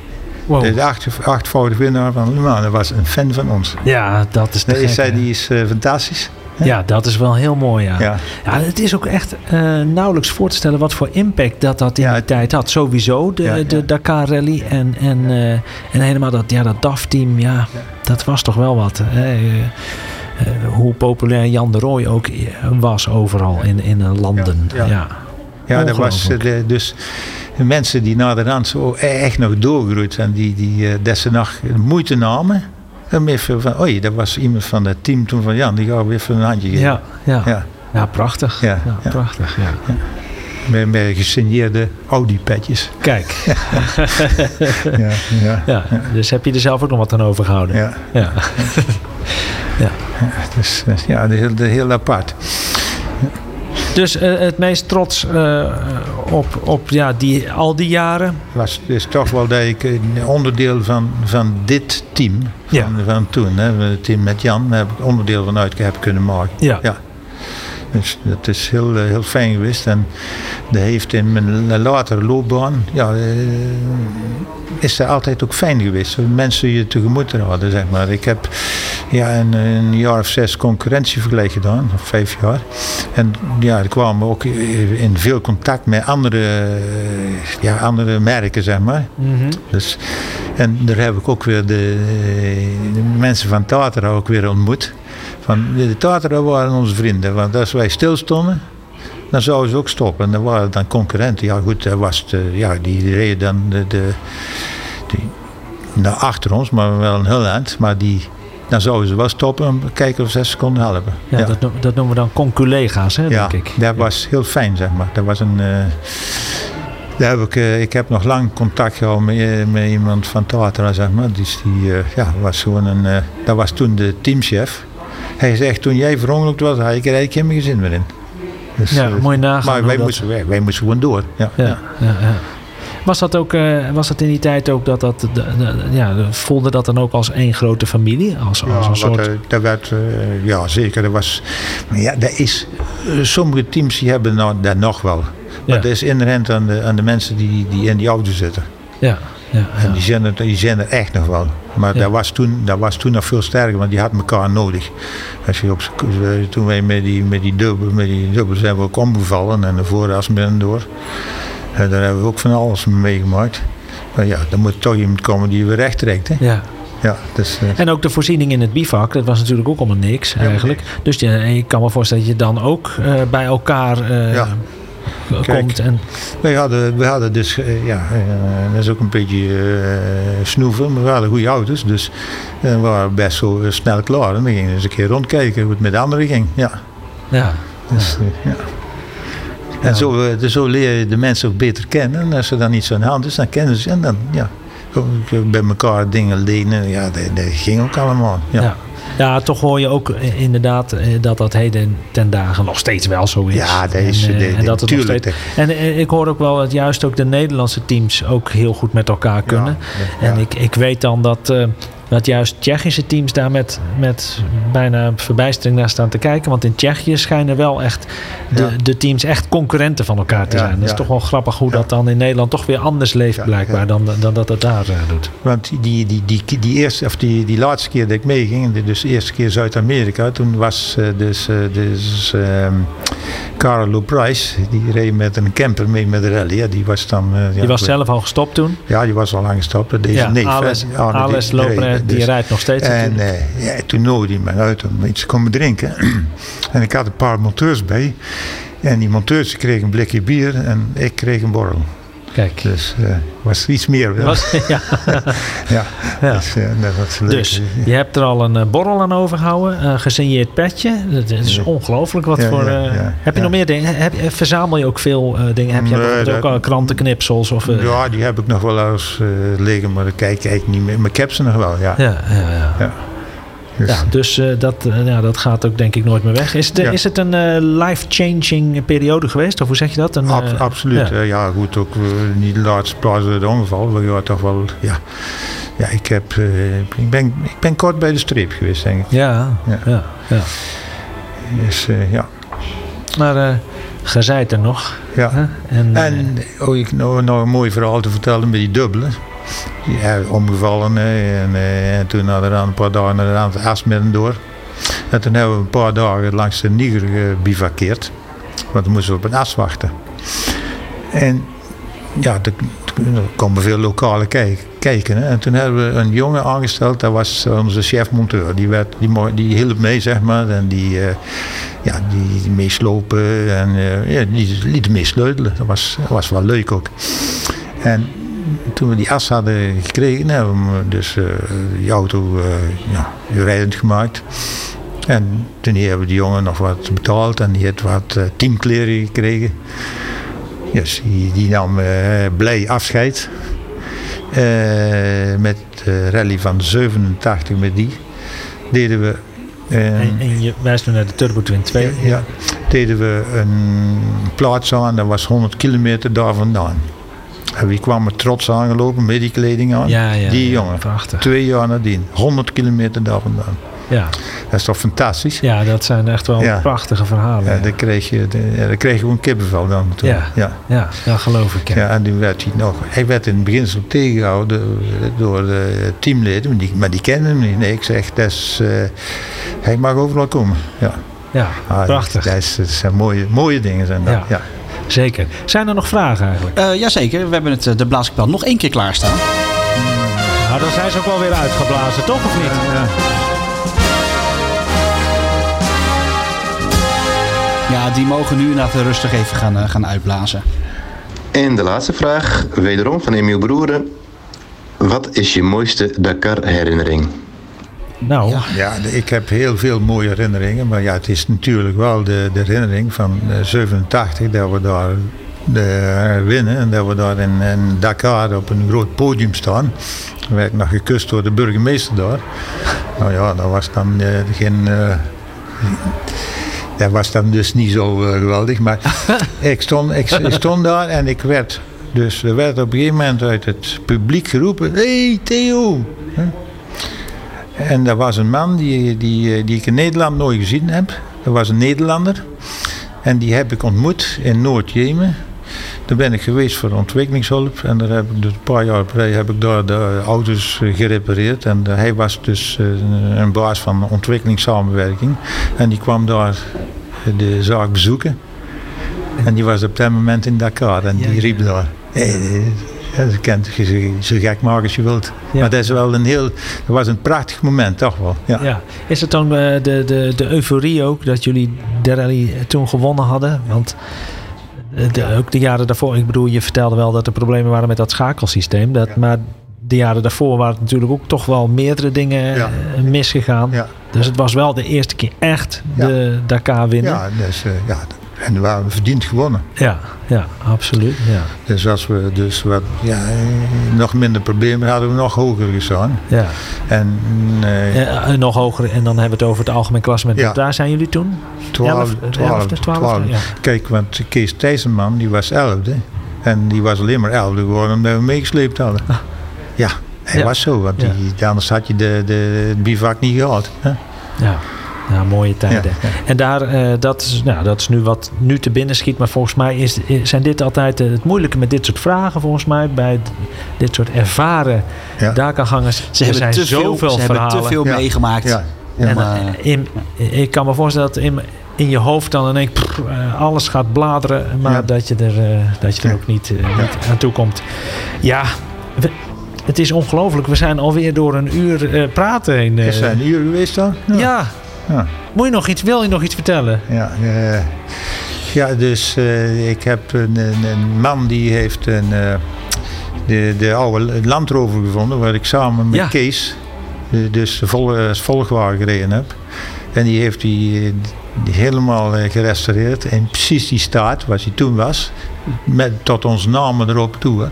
Wow. De acht, achtvoudig winnaar van Le Mans. Dat was een fan van ons. Ja, dat is te Nee, hè? die is eh, fantastisch. Ja, dat is wel heel mooi, ja. Ja. Ja, het is ook echt eh, nauwelijks voor te stellen wat voor impact dat dat in Ja, die tijd had. Sowieso de, Ja, de Dakar Rally en, en, eh, en helemaal dat, ja, dat DAF-team, ja, dat was toch wel wat. Hè? Hoe populair Jan de Rooij ook was overal in, in de landen. Ja, Ja, ja. Ja, dat was eh, de- dus de mensen die na de rand zo echt nog doorgroeid zijn, die, die dat nog moeite namen. om even van, oei, dat was iemand van het team toen van Jan, die gaan we even een handje geven. Ja, ja. ja. Ja, prachtig. Ja, ja. prachtig. Ja. met, met gesigneerde Audi-petjes. Kijk, Ja, ja, ja, dus heb je er zelf ook nog wat aan overgehouden? ja. Ja. Dus eh, ja, de heel, de heel apart. Dus eh, het meest trots eh, op, op ja, die, al die jaren. was is toch wel dat ik een onderdeel van, van dit team van, Ja. van toen, hè, het team met Jan, daar heb ik onderdeel van uit heb kunnen maken. Ja. Ja. Dus dat is heel, eh, heel fijn geweest. En dat heeft in mijn latere loopbaan, ja, is dat altijd ook fijn geweest. Zo Mensen je tegemoet raden, zeg maar. Ik heb ja, een, een jaar of zes concurrentievergelijk gedaan, of vijf jaar. En ja, er kwamen ook in veel contact met andere, eh, ja, andere merken, zeg maar. Mhm. Dus, en daar heb ik ook weer de, de mensen van Tatra ook weer ontmoet. Van, de Tatra waren onze vrienden, want als wij stilstonden, dan zouden ze ook stoppen. En dan waren dan concurrenten. Ja goed, dat was de, ja, die reden dan de, de, die, naar achter ons, maar wel een heel eind. Maar die, dan zouden ze wel stoppen en kijken of ze ze konden helpen. Ja, Dat, dat noemen we dan conculega's, hè, Ja, denk ik. dat was heel fijn, zeg maar. Dat was een... eh, daar heb ik, eh, ik heb nog lang contact gehad met, eh, met iemand van Tatra, zeg maar. Dus die ja, was gewoon een... dat was toen de teamchef. Hij zegt, toen jij verongelukt was, had ik er eigenlijk helemaal geen zin meer in. Dus, Ja, mooi nagaan Maar wij dat- moesten, wij, wij moesten gewoon door. Ja, Ja, ja. Was dat ook, eh, was dat in die tijd ook dat dat, de- de- ja, de- voelde dat dan ook als één grote familie? Als, als Ja, een soort... eh, dat werd, eh, ja, zeker. Dat was, ja, dat is, sommige teams die hebben nou, dat nog wel. Maar Ja. dat is inherent aan de, aan de mensen die, die in die auto zitten. ja, ja, En ja. die zijn, er, die zijn er echt nog wel. Maar Ja. dat, was toen, dat was toen nog veel sterker, want die had elkaar nodig. Als je op, toen wij met die, met die dubbel, met die dubbel zijn we ook omgevallen en de met door. En daar hebben we ook van alles mee meegemaakt. Maar ja, dan moet toch iemand komen die je weer recht trekt. Hè? ja. Ja, dus, eh, En ook de voorziening in het bivak, dat was natuurlijk ook allemaal niks eigenlijk. Dus ja, ik kan me voorstellen dat je dan ook eh, bij elkaar eh, Ja. komt. En, wij, hadden, wij hadden dus, eh, ja, eh, dat is ook een beetje eh, snoeven, maar we hadden goede auto's. Dus eh, we waren best zo eh, snel klaar. En dan gingen we eens een keer rondkijken hoe het met de anderen ging. Ja. ja. Dus, eh, ja. En zo, eh, dus zo leer je de mensen ook beter kennen. En als er dan iets aan de hand is, dan kennen ze. En dan, ja, gewoon bij elkaar dingen lenen. Ja, dat, dat ging ook allemaal. Ja, Ja. ja, toch hoor je ook eh, inderdaad eh, dat dat heden ten dagen nog steeds wel zo is. Ja, dat is- En, eh, de- en dat het nog tuurlijk, steeds- En eh, ik hoor ook wel dat juist ook de Nederlandse teams ook heel goed met elkaar kunnen. ja. En ik, ik weet dan dat, eh, dat juist Tsjechische teams daar met, met bijna verbijstering naar staan te kijken. Want in Tsjechië schijnen wel echt de, Ja. de teams echt concurrenten van elkaar te Ja, zijn. Dat is toch wel grappig hoe dat dan in Nederland toch weer anders leeft blijkbaar. Dan, dan dat het daar eh, doet. Want die, die, die, die, eerste, of die, die laatste keer dat ik meeging, dus de eerste keer Zuid-Amerika, toen was eh, dus, eh, dus ehm Carlo Price, die reed met een camper mee met de rally. Ja, die was dan... ja, Die was zelf al gestopt toen. Ja, die was al lang gestopt. Deze ja, neef, hè, Ales, die- Arne, die- reed, dus- rijdt nog steeds En eh, ja, toen nodigde hij me uit om iets te komen drinken. en ik had een paar monteurs bij. En die monteurs kregen een blikje bier en ik kreeg een borrel. Kijk. Dus eh was iets meer. Was, ja. ja. Ja. Dus, eh, dat was leuk. Dus je hebt er al een eh, borrel aan overgehouden, een gesigneerd petje. Dat is Ja. ongelooflijk wat voor. heb je nog meer dingen? Heb, je- verzamel je ook veel dingen? Heb je Nee, ook al krantenknipsels? Of, ja, die heb ik nog wel eens liggen, maar kijk ik eigenlijk niet meer. Maar ik heb ze nog wel, ja, ja. Ja. Dus, Ja, dus eh, dat, eh, ja, dat gaat ook denk ik nooit meer weg. Is het, Ja. is het een eh, life-changing periode geweest? Of hoe zeg je dat? Een, ab- eh, absoluut. ja. Goed, ook eh, niet de laatste plaats door de ongeval. Maar ja, toch wel, ja. Ja, ik, heb, eh, ik, ben, ik ben kort bij de streep geweest, denk ik. Ja, ja. Ja. ja, Dus, eh, ja. Maar eh het er nog. ja. En, eh, En oh, ik nou, nou een mooi verhaal te vertellen met die dubbele. Ja, omgevallen en, eh, en toen hadden we een paar dagen naar de aan het Asmeren door. En toen hebben we een paar dagen langs de Niger gebivakkeerd. Want dan moesten we op een as wachten. En ja, er, komen veel lokale kijk, kijken. Hè. En toen hebben we een jongen aangesteld, dat was onze chef monteur. Die, werd, die, die hielp mee, zeg maar. En die, eh, ja, die, meeslopen en uh, ja, die lieten mee sleutelen. Dat was, was wel leuk ook. En toen we die as hadden gekregen, hebben we dus uh, die auto uh, ja, rijdend gemaakt. En toen hebben we die jongen nog wat betaald en die heeft wat uh, teamkleren gekregen. Dus die, die nam blij afscheid. met de rally van 87 met die deden we en, en, je wijst nu naar de Turbo Twin 2. Ja, ja, deden we een plaats aan, dat was 100 kilometer daar vandaan. En wie kwam er trots aangelopen met die kleding aan? Ja, ja, die jongen. Prachtig. Twee jaar nadien. 100 kilometer daar vandaan. Ja. Dat is toch fantastisch? Ja, dat zijn echt wel Ja. prachtige verhalen. Ja, dan kreeg je, ja, dan kreeg je gewoon kippenvel dan. Toen. Ja. ja. ja, dat geloof ik. Ja. En toen werd hij nog. Hij werd in het begin tegengehouden door de teamleden, maar die, maar die kenden hem niet. Nee, ik zeg, dat is, eh, hij mag overal komen. Ja. Ja, Ah, prachtig. Dat, is, dat zijn mooie, mooie dingen zijn dat. Ja. Ja. Zeker. Zijn er nog vragen eigenlijk? Eh, jazeker, we hebben het, eh, de blaaskapel nog één keer klaarstaan. Nou, dan zijn ze ook wel weer uitgeblazen, toch of niet? Ja, die mogen nu inderdaad rustig even gaan, eh, gaan uitblazen. En de laatste vraag, wederom van Emiel Broeren. Wat is je mooiste Dakar-herinnering? Nou, Ja. Ik heb heel veel mooie herinneringen. Maar ja, het is natuurlijk wel de, de herinnering van eh, 87 dat we daar de, winnen. En dat we daar in, in Dakar op een groot podium staan. Dan werd ik nog gekust door de burgemeester daar. Nou ja, dat was dan eh, geen... eh, dat was dan dus niet zo eh, geweldig. Maar ik, stond, ik, ik stond daar en ik werd... Dus er werd op een gegeven moment uit het publiek geroepen... hey, Theo! En dat was een man die, die, die ik in Nederland nooit gezien heb. Dat was een Nederlander. En die heb ik ontmoet in Noord-Jemen. Daar ben ik geweest voor ontwikkelingshulp. En daar heb ik dus een paar jaar geleden heb ik daar de auto's eh, gerepareerd. En eh, hij was dus eh, een baas van ontwikkelingssamenwerking. En die kwam daar de zaak bezoeken. En die was op dat moment in Dakar. En die riep daar. Hey, ja, je kent je zo, zo gek maken als je wilt. Ja. Maar dat, is wel een heel, dat was een prachtig moment, toch wel. Ja. ja. Is het dan eh, de, de, de euforie ook dat jullie de rally toen gewonnen hadden? Want eh, de, ook de jaren daarvoor, ik bedoel, je vertelde wel dat er problemen waren met dat schakelsysteem. Dat, Maar de jaren daarvoor waren het natuurlijk ook toch wel meerdere dingen Ja. eh, misgegaan. Ja. Dus het was wel de eerste keer echt Ja. de Dakar winnen. Ja, dus, ja, en we waren verdiend gewonnen. ja, ja, absoluut. Ja. Dus als we dus wat, ja, nog minder problemen hadden we nog hoger gestaan. Ja. En eh Eh, en nog hoger, en dan hebben we het over het algemeen klassement. Ja. Daar zijn jullie toen? 12, elf- 12, elfde, twaalfde, ja. Kijk, want Kees Thijssenman die was 11e. En die was alleen maar 11e geworden omdat we meegesleept hadden. Ja, hij Ah. Ja. was zo. Want die, anders had je de, de, het bivak niet gehad. Hè? Ja. Ja, mooie tijden. Ja, En daar, eh, dat, is, nou, dat is nu wat nu te binnen schiet. Maar volgens mij is, is- zijn dit altijd eh, het moeilijke met dit soort vragen. Volgens mij bij dit soort ervaren Ja. Ze hebben zijn te veel, zoveel ze hebben te veel Ja. meegemaakt. Ja. Ja. En, eh, in, ik kan me voorstellen dat in, in je hoofd dan in één eh, alles gaat bladeren. Maar Ja. dat je er, eh, dat je er Ja. ook niet, eh, niet aan toe komt. Ja, we- het is ongelooflijk. We zijn alweer door een uur eh, praten heen. eh. Is een uur geweest dan? ja. Ja. Moet je nog iets, wil je nog iets vertellen? Ja, eh, ja dus eh, ik heb een, een, man die heeft een, eh, de, de oude Land Rover gevonden, waar ik samen met Ja. Kees dus de vol, als volgwagen gereden heb. En die heeft die, die helemaal gerestaureerd in precies die staat waar hij toen was, met, tot onze namen erop toe. Hè.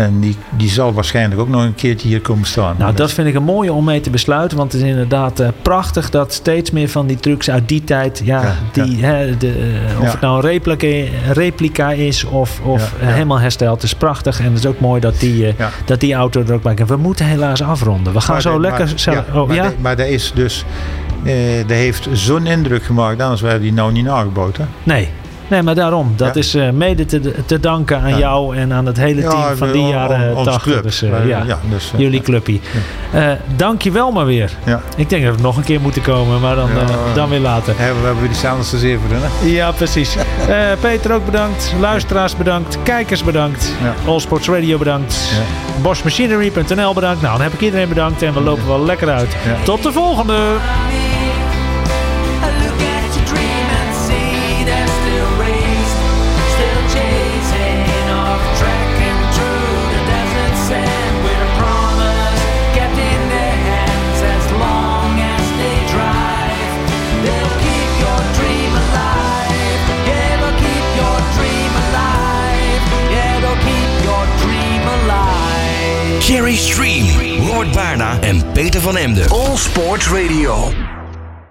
En die, die zal waarschijnlijk ook nog een keertje hier komen staan. Nou, dat vind ik een mooie om mee te besluiten. Want het is inderdaad eh, prachtig dat steeds meer van die trucks uit die tijd. Ja, Ja, die, Hè, de, eh, of Ja. het nou een replica, replica is of, of eh, helemaal hersteld. Het is prachtig. En het is ook mooi dat die, dat die auto er ook bij kan. We moeten helaas afronden. We gaan Maar zo de- lekker. Maar, ja, oh, maar, de- maar dat is dus. eh dat heeft zo'n indruk gemaakt, anders werden die nou niet nagebouwd. Hè? Nee. Nee, maar daarom. Dat Ja. is eh, mede te, te danken aan Ja. jou en aan het hele team van die on- jaren onze 80. club. Dus, eh, ja. dus, eh, Jullie clubpie. Dank je wel maar weer. Ik denk dat we nog een keer moeten komen, maar dan, dan weer later. Hebben we hebben die Sanders eens even doen, hè? Ja, precies. Peter ook bedankt. Luisteraars bedankt. Kijkers bedankt. All Sports Radio bedankt. Ja. Boschmachinery.nl bedankt. Nou, dan heb ik iedereen bedankt en we lopen wel lekker uit. Tot de volgende. Cherry Stream. Robert Baarda en Peter van Emden. All Sports Radio.